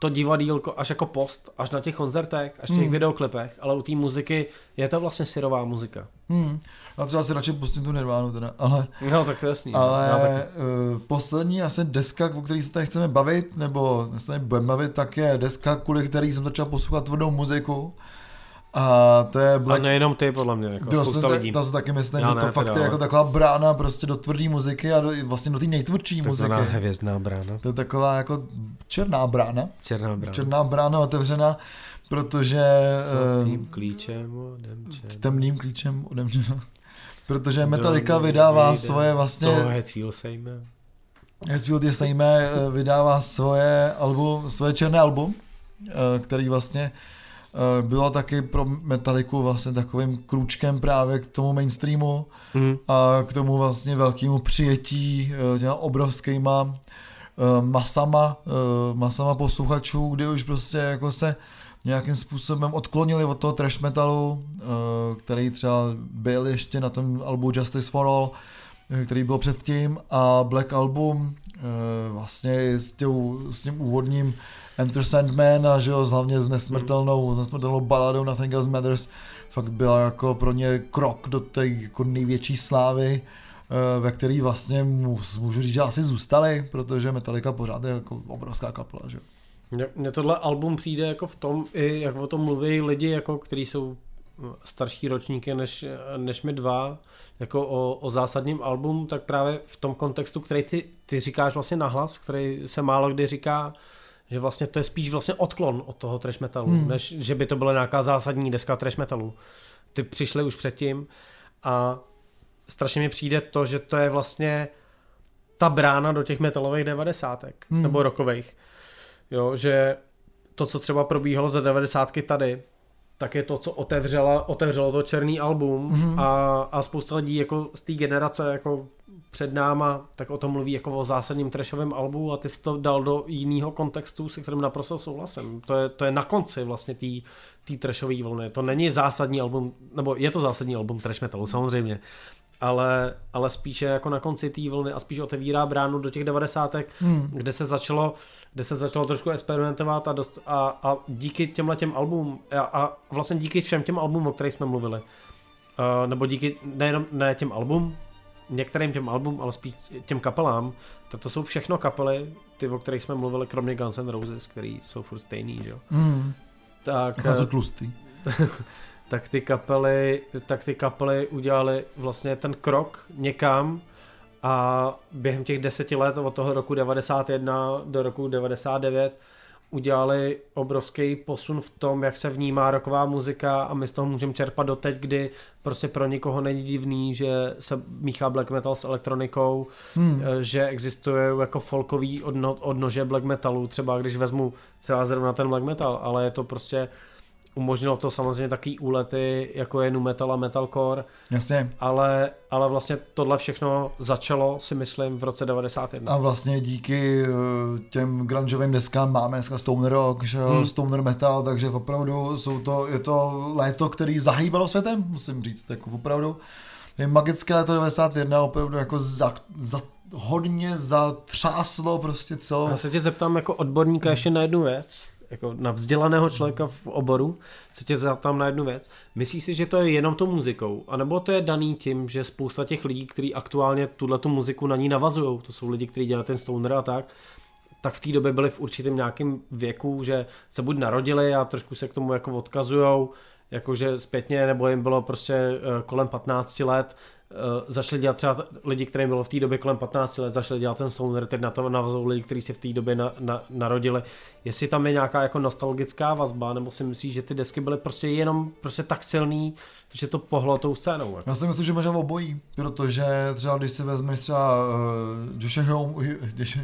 to divadílko až jako post, až na těch koncertech, až v těch Hmm. videoklipech, ale u té muziky je to vlastně syrová muzika. Hmm. Já třeba si radši pustím tu Nirvánu teda, ale No, tak to je jasný. Ale Já tak, uh, poslední asi deska, o které se tady chceme bavit, nebo se budeme bavit, tak je deska, kvůli který jsem začal poslouchat tvrdou muziku. A to je a Black... nejenom ty, podle mě, jako to, spousta lidí. to si taky myslím, Já že ne, to fakt teda, je jako taková brána prostě do tvrdé muziky a do, vlastně do té nejtvrdší muziky. Takzvaná hvězdná brána. To je taková jako černá brána. Černá brána. Černá brána otevřena, protože Tím eh, klíčem s odemčen. temným klíčem odemřena. Protože Metallica vydává svoje vlastně... To Hetfield sejme. Hetfield je sejmé, eh, vydává svoje album, svoje černé album, eh, který vlastně eh, bylo taky pro Metaliku vlastně takovým krůčkem právě k tomu mainstreamu Mhm. a k tomu vlastně velkému přijetí eh, těma obrovskýma eh, masama, masama posluchačů, kdy už prostě jako se nějakým způsobem odklonili od toho trash metalu, který třeba byl ještě na tom albu Justice for All, který byl předtím a Black Album vlastně s, těm, s tím úvodním Enter Sandman a že jo, hlavně s nesmrtelnou, s nesmrtelnou baladou Nothing Else Matters fakt byla jako pro ně krok do té jako největší slávy, eh, ve který vlastně můžu říct, že asi zůstali, protože Metallica pořád je jako obrovská kapela, že Mně tohle album přijde jako v tom, i jak o tom mluví lidi, jako, kteří jsou starší ročníky než, než my dva, jako o, o zásadním album, tak právě v tom kontextu, který ty, ty říkáš vlastně nahlas, který se málo kdy říká, že vlastně to je spíš vlastně odklon od toho trash metalu, hmm. než že by to byla nějaká zásadní deska trash metalu. Ty přišly už předtím a strašně mi přijde to, že to je vlastně ta brána do těch metalových devadesátek, hmm. nebo rokových. Jo, že to, co třeba probíhalo za devadesátky tady, tak je to, co otevřela, otevřelo to černý album mm-hmm. a, a spousta lidí jako z té generace jako před náma, tak o tom mluví jako o zásadním trashovém albu a ty jsi to dal do jiného kontextu, se kterým naprosto souhlasím. To je, to je na konci vlastně té trashové vlny. To není zásadní album, nebo je to zásadní album trash metalu samozřejmě, ale, ale spíše jako na konci té vlny a spíš otevírá bránu do těch devadesátek, hmm. kde se začalo kde se začalo trošku experimentovat a, dost, a, a díky těmhle těm album a, a vlastně díky všem těm albumům, o kterých jsme mluvili, uh, nebo díky nejenom ne těm album, některým těm album, ale spíš těm kapelám, tak to jsou všechno kapely, ty, o kterých jsme mluvili, kromě Guns N' Roses, který jsou furt stejný, že jo. Mm. Tak, a tlustý. tak ty kapely, tak ty kapely udělali vlastně ten krok někam a během těch deseti let od toho roku 91 do roku 99 udělali obrovský posun v tom, jak se vnímá roková muzika a my z toho můžeme čerpat doteď, kdy prostě pro nikoho není divný, že se míchá black metal s elektronikou, hmm. Eh, že existuje jako folkový odno, odnože black metalu, třeba když vezmu třeba zrovna ten black metal, ale je to prostě umožnilo to samozřejmě taky úlety, jako je nu metal a metalcore. Jasně. Ale, ale vlastně tohle všechno začalo, si myslím, v roce 91. A vlastně díky eh, těm grungeovým deskám máme dneska stoner rock, že hmm. stoner metal, takže opravdu jsou to, je to léto, který zahýbalo světem, musím říct, jako opravdu. Je magické léto 91 opravdu jako za, za hodně zatřáslo prostě celou. Já se tě zeptám jako odborníka ještě na jednu věc jako na vzdělaného člověka v oboru, se tě zeptám na jednu věc. Myslíš si, že to je jenom tou muzikou? A nebo to je daný tím, že spousta těch lidí, kteří aktuálně tuhle tu muziku na ní navazují, to jsou lidi, kteří dělají ten stoner a tak, tak v té době byli v určitém nějakém věku, že se buď narodili a trošku se k tomu jako odkazujou, jakože zpětně, nebo jim bylo prostě eh, kolem 15 let, začali dělat třeba lidi, kterým bylo v té době kolem 15 let, začali dělat ten stoner, teď na to navazují lidi, kteří si v té době na, na, narodili. Jestli tam je nějaká jako nostalgická vazba, nebo si myslíš, že ty desky byly prostě jenom prostě tak silný, že to pohlo tou scénou? Jako? Já si myslím, že možná obojí, protože třeba když si vezmeš třeba uh, Josh Home,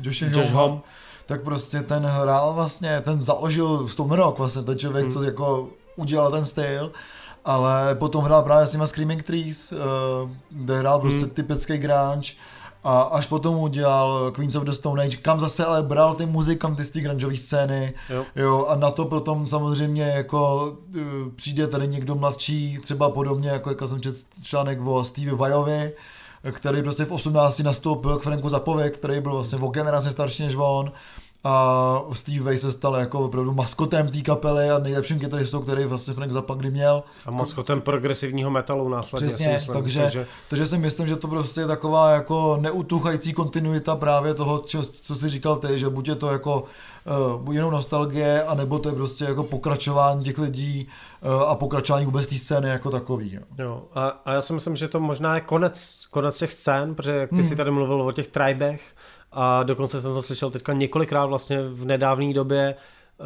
Josh, Josh Home, tak prostě ten hrál vlastně, ten založil Stone Rock vlastně, ten člověk, hmm. co jako udělal ten styl ale potom hrál právě s těma Screaming Trees, uh, kde hrál prostě hmm. typický grunge a až potom udělal Queens of the Stone Age, kam zase ale bral ty muzikanty z té grungeové scény, jo. jo. a na to potom samozřejmě jako uh, přijde tady někdo mladší, třeba podobně jako, jako jsem čet článek o Stevie Vajovi, který prostě v 18 nastoupil k Franku Zapovi, který byl vlastně o generaci starší než on, a Steve Vai se stal jako opravdu maskotem té kapely a nejlepším kytaristou, který vlastně Frank Zappa kdy měl. A maskotem progresivního metalu následně. Přesně, myslím, takže, takže, takže, si myslím, že to prostě je taková jako neutuchající kontinuita právě toho, čo, co si říkal ty, že buď je to jako uh, jenom nostalgie, anebo to je prostě jako pokračování těch lidí uh, a pokračování vůbec té scény jako takový. Jo. jo a, a, já si myslím, že to možná je konec, konec těch scén, protože jak ty hmm. si tady mluvil o těch tribech, a dokonce jsem to slyšel teďka několikrát vlastně v nedávné době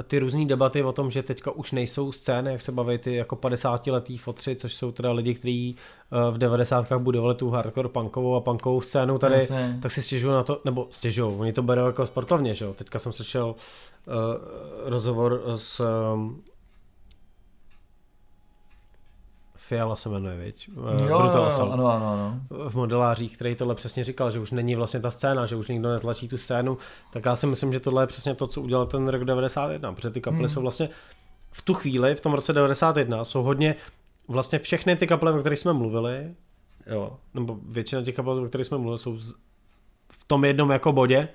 ty různé debaty o tom, že teďka už nejsou scény, jak se baví ty jako 50 letý fotři, což jsou teda lidi, kteří eh, v 90. budovali tu hardcore punkovou a punkovou scénu tady, Jasně. tak si stěžují na to, nebo stěžují, oni to berou jako sportovně, že jo. Teďka jsem slyšel uh, rozhovor s um, Fiala se jmenuje, viď? Eh, jo, jo, jo, ano, ano, ano. V modelářích, který tohle přesně říkal, že už není vlastně ta scéna, že už nikdo netlačí tu scénu, tak já si myslím, že tohle je přesně to, co udělal ten rok 91, protože ty kapely hmm. jsou vlastně v tu chvíli, v tom roce 91, jsou hodně, vlastně všechny ty kapely, o kterých jsme mluvili, jo, nebo většina těch kapel, o kterých jsme mluvili, jsou v tom jednom jako bodě,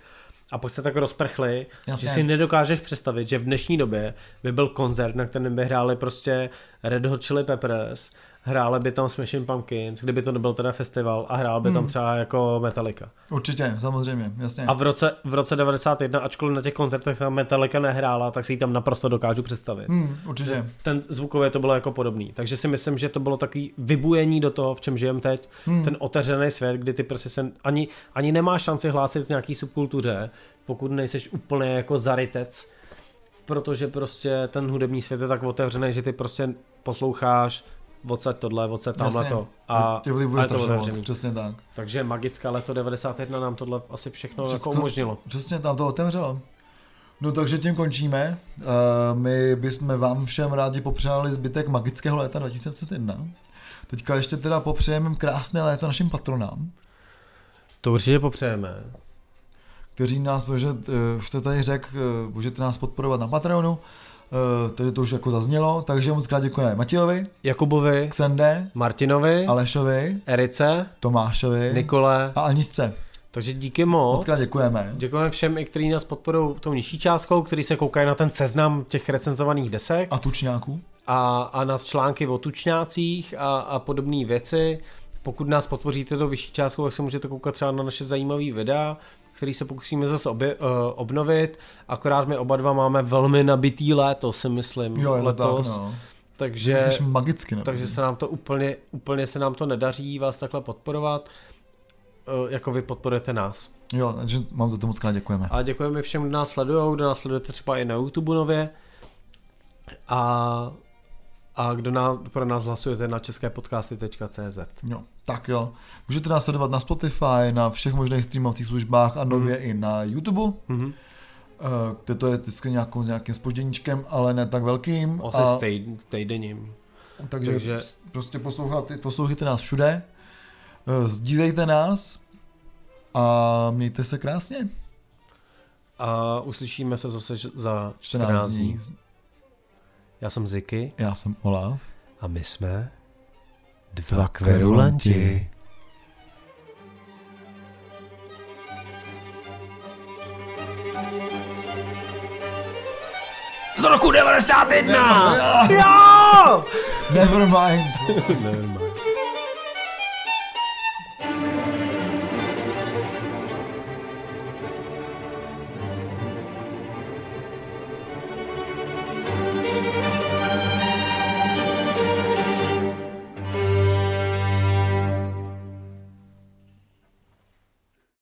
a pak se tak rozprchli, Jasně. že si nedokážeš představit, že v dnešní době by byl koncert, na kterém by hráli prostě Red Hot Chili Peppers, hráli by tam Smashing Pumpkins, kdyby to nebyl teda festival a hrál by tam třeba jako Metallica. Určitě, samozřejmě, jasně. A v roce, v roce 91, ačkoliv na těch koncertech tam Metallica nehrála, tak si ji tam naprosto dokážu představit. Hmm, určitě. Ten zvukově to bylo jako podobný. Takže si myslím, že to bylo takový vybujení do toho, v čem žijem teď. Hmm. Ten otevřený svět, kdy ty prostě se ani, ani nemáš šanci hlásit v nějaký subkultuře, pokud nejseš úplně jako zarytec, protože prostě ten hudební svět je tak otevřený, že ty prostě posloucháš odsaď tohle, odsaď tamhle to. A, Tě vlivuje a je to otevřený. přesně tak. Takže magická leto 91 nám tohle asi všechno Všecko- jako umožnilo. Přesně, tam to otevřelo. No takže tím končíme. Uh, my bychom vám všem rádi popřáli zbytek magického léta 2021. Teďka ještě teda popřejeme krásné léto našim patronám, To určitě popřejeme. kteří nás, protože uh, už to tady řekl, uh, můžete nás podporovat na Patreonu, uh, tady to už jako zaznělo, takže moc krát děkujeme Matějovi, Jakubovi, Xende, Martinovi, Alešovi, Erice, Tomášovi Nikole. a Aničce. Takže díky Moc moc. krát děkujeme. Děkujeme všem, i kteří nás podporují tou nižší částkou, kteří se koukají na ten seznam těch recenzovaných desek A tučňáků. a, a na články o tučňácích a, a podobné věci. Pokud nás podpoříte do vyšší částkou, tak se můžete koukat třeba na naše zajímavé videa, který se pokusíme zase obě, uh, obnovit. Akorát my oba dva máme velmi nabitý léto, si myslím, Jo, je to letos. tak, no. Takže, magicky takže se nám to úplně, úplně se nám to nedaří vás takhle podporovat, uh, jako vy podporujete nás. Jo, takže mám za to moc krát děkujeme. A děkujeme všem, kdo nás sledují, kdo nás sledujete třeba i na YouTube nově. A, a kdo nás, pro nás hlasujete na česképodcasty.cz. Jo, tak jo. Můžete nás sledovat na Spotify, na všech možných streamovacích službách a nově Mhm. i na YouTube, Mhm. eh, kde to je vždycky nějakou, s nějakým spožděníčkem, ale ne tak velkým. Asi A, týdenním. takže, takže- prostě poslouchejte, poslouchejte nás všude, eh, sdílejte nás a mějte se krásně. A uslyšíme se zase za 14, 14 dní. Já jsem Ziky Já jsem Olaf. a my jsme Dva kverulanti. Z roku 91! Jo! Never mind. Nevermind.